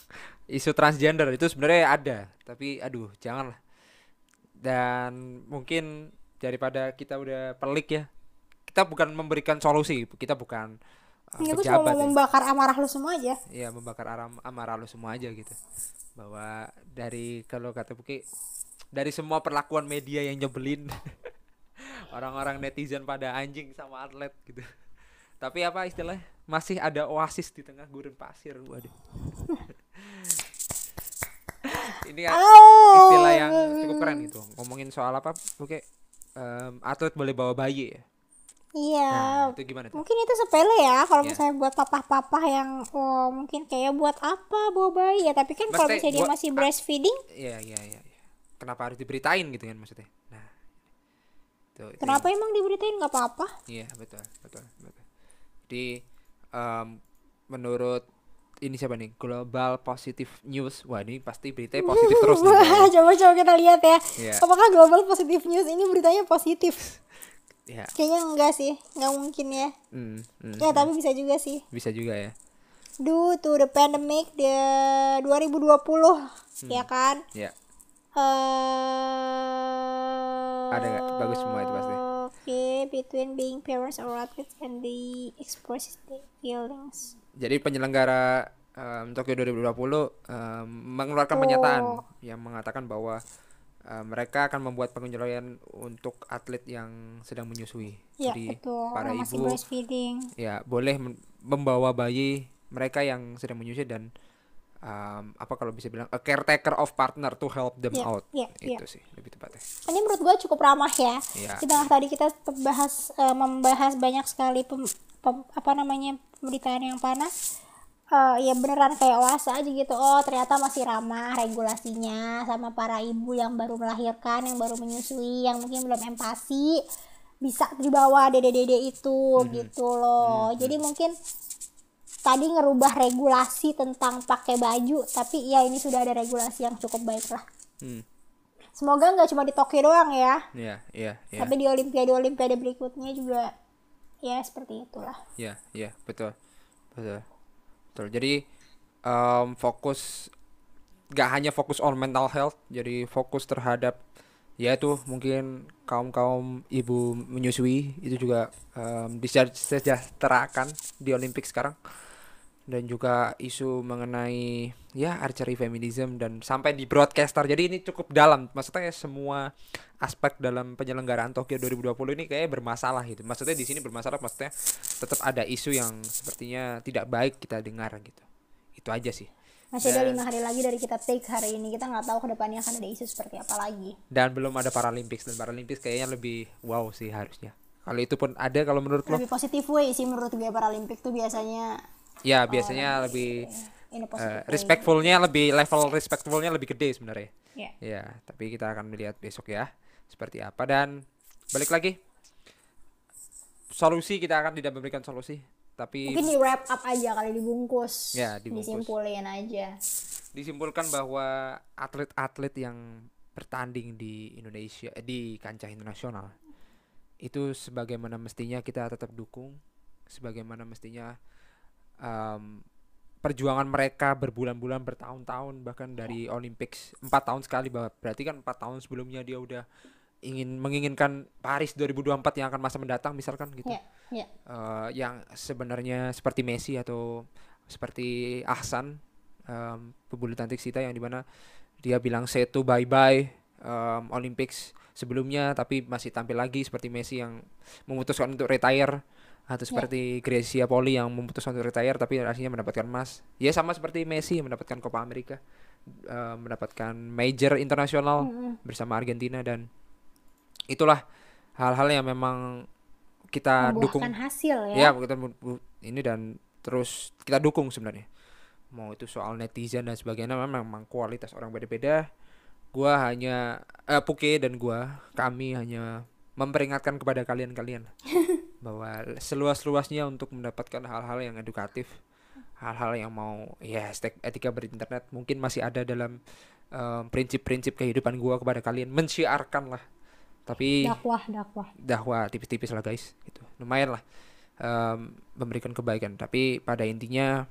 isu transgender itu sebenarnya ada, tapi aduh janganlah. Dan mungkin daripada kita udah pelik ya, kita bukan memberikan solusi, kita bukan uh, ini gue cuma mau ya. membakar amarah lu semua aja Iya membakar aram amarah lu semua aja gitu bahwa dari kalau kata Buki dari semua perlakuan media yang nyebelin orang-orang netizen pada anjing sama atlet gitu. Tapi apa istilahnya? Masih ada oasis di tengah gurun pasir waduh. Ini kan istilah yang cukup keren gitu. Ngomongin soal apa? Buki Em, atlet boleh bawa bayi ya? Iya. Nah, itu gimana tuh? Mungkin itu sepele ya kalau Iya. misalnya buat papa-papa yang oh, mungkin kayak buat apa bawa bayi ya. Tapi kan kalau misalnya dia masih breastfeeding Iya iya iya. iya. Kenapa harus diberitain gitu kan maksudnya? Nah, itu, itu kenapa emang diberitain nggak apa-apa Iya betul betul betul. Jadi em, menurut ini siapa nih Global Positive News, wah ini pasti beritanya positif terus nih. Wah, coba-coba kita lihat ya. Iya. Apakah Global Positive News ini beritanya positif? Ya, Kayaknya enggak sih, nggak mungkin ya. hmm, hmm, Ya, tapi bisa juga sih. bisa juga ya. Due to the pandemic the 2020, Hmm. ya kan? Ya, Eh Ada nggak? Bagus semua itu pasti. Oke, between being parents or athletes and the express feelings. jadi penyelenggara em, Tokyo 2020 em, mengeluarkan pernyataan yang mengatakan bahwa em, mereka akan membuat penyesuaian untuk atlet yang sedang menyusui. Ya, Jadi betul. para Orang masih ibu ya boleh membawa bayi mereka yang sedang menyusui dan um, apa kalau bisa bilang a caretaker of partner to help them Ya, out ya, ya. itu sih lebih tepatnya Ini menurut gue cukup ramah ya. Iya. Di tengah tadi kita bahas eh, membahas banyak sekali pem- pem- apa namanya pemberitaan yang panas. Eh, ya beneran kayak oase aja gitu. Oh ternyata masih ramah regulasinya sama para ibu yang baru melahirkan, yang baru menyusui, yang mungkin belum empati bisa dibawa dede-dede itu Mhm. gitu loh. Jadi mungkin tadi ngerubah regulasi tentang pakai baju, tapi ya ini sudah ada regulasi yang cukup baik lah. hmm. Semoga nggak cuma di Tokyo doang ya. ya ya ya Tapi di Olimpiade Olimpiade berikutnya juga ya seperti itulah. ya ya betul betul betul jadi um, fokus gak hanya fokus on mental health jadi fokus terhadap ya itu mungkin kaum kaum ibu menyusui itu juga um, disejahterakan di Olimpik sekarang dan juga isu mengenai ya archery feminism dan sampai di broadcaster. Jadi ini cukup dalam. Maksudnya semua aspek dalam penyelenggaraan Tokyo 2020 ini kayak bermasalah gitu. Maksudnya di sini bermasalah maksudnya tetap ada isu yang sepertinya tidak baik kita dengar gitu. Itu aja sih. Masih ada lima hari lagi dari kita take hari ini. Kita nggak tahu ke depannya akan ada isu seperti apa lagi. Dan belum ada Paralympics. Dan Paralympics kayaknya lebih wow sih harusnya. Kalau itu pun ada kalau menurut lebih lo positif way sih menurut gue Paralimpik tuh biasanya ya biasanya lebih ini eh, positif way. respectfulnya lebih level respectfulnya lebih gede sebenarnya Ya. ya tapi kita akan melihat besok ya seperti apa dan balik lagi solusi kita akan tidak memberikan solusi tapi mungkin di wrap up aja kali dibungkus Ya, dibungkus. disimpulin aja disimpulkan bahwa atlet-atlet yang bertanding di Indonesia eh, di kancah internasional itu sebagaimana mestinya kita tetap dukung sebagaimana mestinya em, perjuangan mereka berbulan-bulan bertahun-tahun bahkan dari Olympics empat tahun sekali berarti kan empat tahun sebelumnya dia udah ingin menginginkan Paris 2024 yang akan masa mendatang misalkan gitu. Ya ya. Eh, yang sebenarnya seperti Messi atau seperti Ahsan em, pebulu tangkis kita yang di mana dia bilang to bye bye em, Olympics sebelumnya tapi masih tampil lagi seperti Messi yang memutuskan untuk retire atau seperti Gracia Poli yang memutuskan untuk retire tapi akhirnya mendapatkan emas. Ya sama seperti Messi yang mendapatkan Copa America eh, mendapatkan major internasional bersama Argentina dan itulah hal-hal yang memang kita dukung. hasil ya, ya kita ini dan terus kita dukung sebenarnya. Mau itu soal netizen dan sebagainya memang, memang kualitas orang beda-beda. Gua hanya eh, Puke dan gua kami hanya memperingatkan kepada kalian-kalian bahwa seluas-luasnya untuk mendapatkan hal-hal yang edukatif hal-hal yang mau ya etika berinternet mungkin masih ada dalam eh, prinsip-prinsip kehidupan gua kepada kalian. Mensiarkan lah. Tapi dakwah dakwah. Dakwah tipis-tipis lah guys. Gitu. Lumayan lah em, memberikan kebaikan. Tapi pada intinya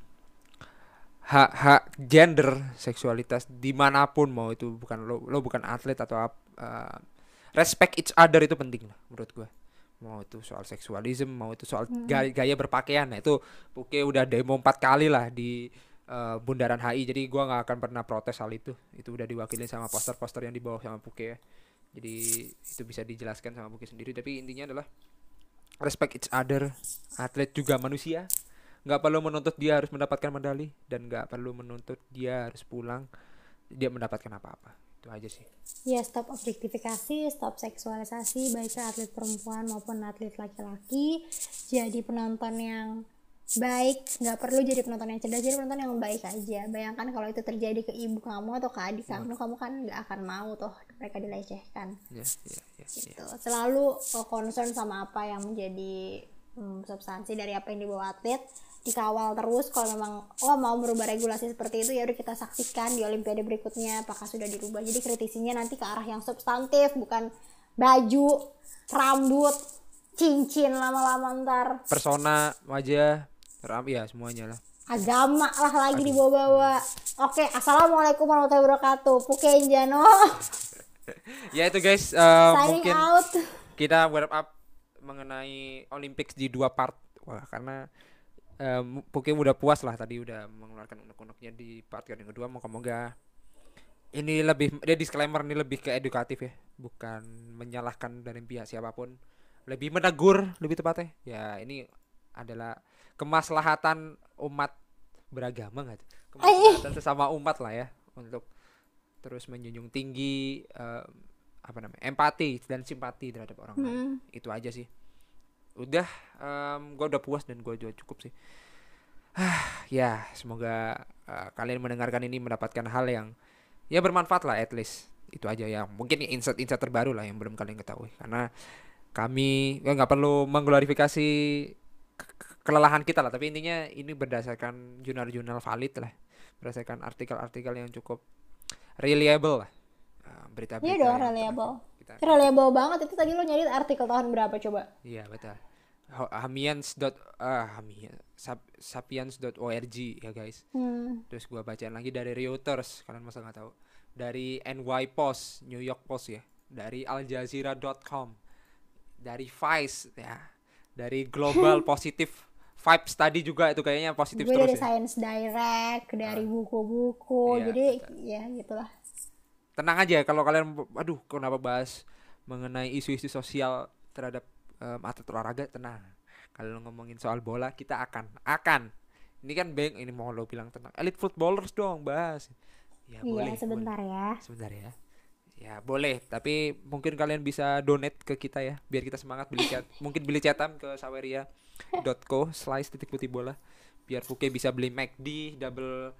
hak-hak gender seksualitas di mana pun mau itu bukan lo lo bukan atlet atau eh, respect each other itu penting lah menurut gua mau itu soal seksualisme mau itu soal gaya, gaya berpakaian. Nah itu oke udah demo empat kali lah di eh, bundaran HI jadi gua nggak akan pernah protes hal itu. Itu udah diwakilin sama poster-poster yang dibawa sama Puke ya. Jadi itu bisa dijelaskan sama Puke sendiri. Tapi intinya adalah respect each other atlet juga manusia. Nggak perlu menuntut dia harus mendapatkan medali dan nggak perlu menuntut dia harus pulang dia mendapatkan apa-apa itu aja sih. Ya stop objektifikasi stop seksualisasi baik ke atlet perempuan maupun atlet laki-laki. Jadi penonton yang baik nggak perlu jadi penonton yang cerdas jadi penonton yang baik aja. Bayangkan kalau itu terjadi ke ibu kamu atau ke adik kamu kamu kan nggak akan mau tuh mereka dilecehkan. Ya ya, ya. gitu. Selalu concern sama apa yang menjadi hmm, substansi dari apa yang dibawa atlet dikawal terus kalau memang oh mau merubah regulasi seperti itu ya udah kita saksikan di olimpiade berikutnya apakah sudah dirubah. Jadi kritisinya nanti ke arah yang substantif bukan baju rambut cincin lama-lama ntar. Persona wajah ram ya semuanya lah. Agama lah lagi dibawa-bawa. Oke assalamualaikum warahmatullahi wabarakatuh. Puken Jano. Ya itu guys signing mungkin out. kita wrap up mengenai Olympics di dua part. Wah karena um, Puke udah puas lah tadi udah mengeluarkan unek-uneknya di part yang kedua moga-moga ini lebih dia disclaimer ini lebih ke edukatif ya bukan menyalahkan dari pihak siapa pun. Lebih menegur lebih tepatnya. Ya ini adalah kemaslahatan umat beragama nggak tuh? kemaslahatan sesama umat lah ya untuk terus menjunjung tinggi em, apa namanya empati dan simpati terhadap orang lain. Itu aja sih udah em, gua udah puas dan gua juga cukup sih. Ah, ya semoga eh, kalian mendengarkan ini mendapatkan hal yang ya bermanfaat lah at least. Itu aja ya mungkin insight-insight terbaru lah yang belum kalian ketahui. Karena kami ya nggak perlu mengglorifikasi ke- ke- kelelahan kita lah. Tapi intinya ini berdasarkan jurnal-jurnal valid lah. Berdasarkan artikel-artikel yang cukup reliable lah. Eh, berita-berita Iya dong reliable. Kita- Reliable banget itu tadi lo nyari artikel tahun berapa coba? Iya betul. Hamians dot ah Hamian sap- sapiens.org ya guys. Hmm. Terus gua bacain lagi dari Reuters, kalian masa nggak tahu. Dari NY Post, New York Post ya. dari aljazeera.com, dari Vice ya, dari Global Positive Vibe Study juga itu kayaknya positif terus dari ya. Science Direct dari buku-buku Iya, jadi ya gitulah Tenang aja kalau kalian aduh kenapa bahas mengenai isu-isu sosial terhadap em, atlet olahraga tenang. Kalau ngomongin soal bola kita akan akan ini kan bang ini mau lo bilang tenang elite footballers dong bahas. Ya iya boleh. sebentar ya boleh. Sebentar ya. Ya boleh, tapi mungkin kalian bisa donate ke kita ya, biar kita semangat beli chat. mungkin beli cetam ke saweria.co slice titik putih bola, biar Puke bisa beli McD double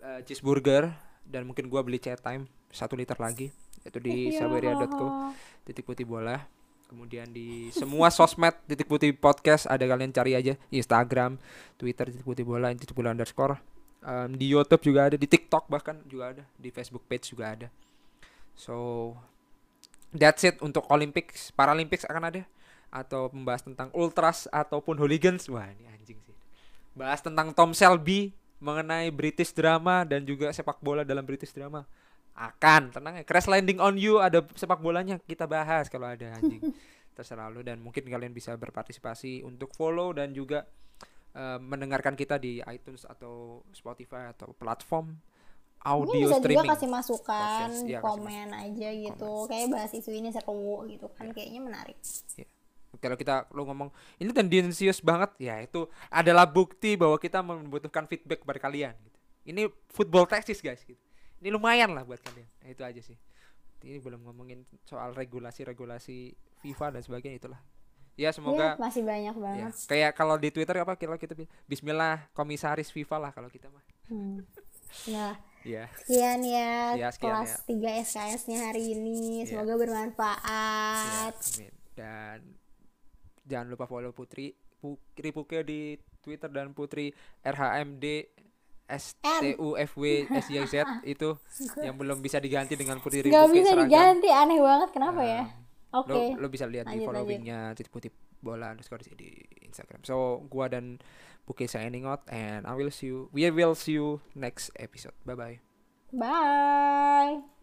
eh, cheeseburger dan mungkin gua beli chat time satu liter lagi itu di Iya. saweria.co titik putih bola. Kemudian di semua sosmed titik putih podcast ada kalian cari aja Instagram, Twitter titik putih bola, titik bola underscore. Em, di YouTube juga ada, di TikTok bahkan juga ada, di Facebook page juga ada. So that's it untuk Olympics, Paralympics akan ada atau membahas tentang ultras ataupun hooligans. Wah, ini anjing sih. Bahas tentang Tom Selby mengenai British drama dan juga sepak bola dalam British drama. Akan, tenang ya. Crash Landing on You ada sepak bolanya kita bahas kalau ada anjing. Terserah lu dan mungkin kalian bisa berpartisipasi untuk follow dan juga eh, mendengarkan kita di iTunes atau Spotify atau platform Mungkin audio bisa streaming. juga kasih masukan Podcast, iya, kasih komen aja gitu kayak bahas isu ini seru gitu kan Iya. kayaknya menarik kalau kita lu ngomong ini tendensius banget ya itu adalah bukti bahwa kita membutuhkan feedback kepada kalian gitu. ini football tactics guys gitu. Ini lumayan lah buat kalian Nah, itu aja sih ini belum ngomongin soal regulasi-regulasi FIFA dan sebagainya itulah ya Iya, semoga masih banyak ya, banget kayak kalau di Twitter apa kalau kita Bismillah komisaris FIFA lah kalau kita mah Hmm. Nah, ya sekian ya Ya, sekian kelas 3 SKS-nya hari ini. Ya. Semoga bermanfaat. Ya, amin. Dan jangan lupa follow Putri Putri Puke di Twitter dan Putri RHMD STUFW SYZ itu yang belum bisa diganti dengan Putri Gak Puke bisa seragam. diganti, aneh banget. Kenapa ya? Um, Oke. Lo, lo bisa lihat di Lanjut, followingnya titik putih bola underscore di di Instagram. So gua dan Puke signing out and I will see you. We will see you next episode. Bye bye. Bye.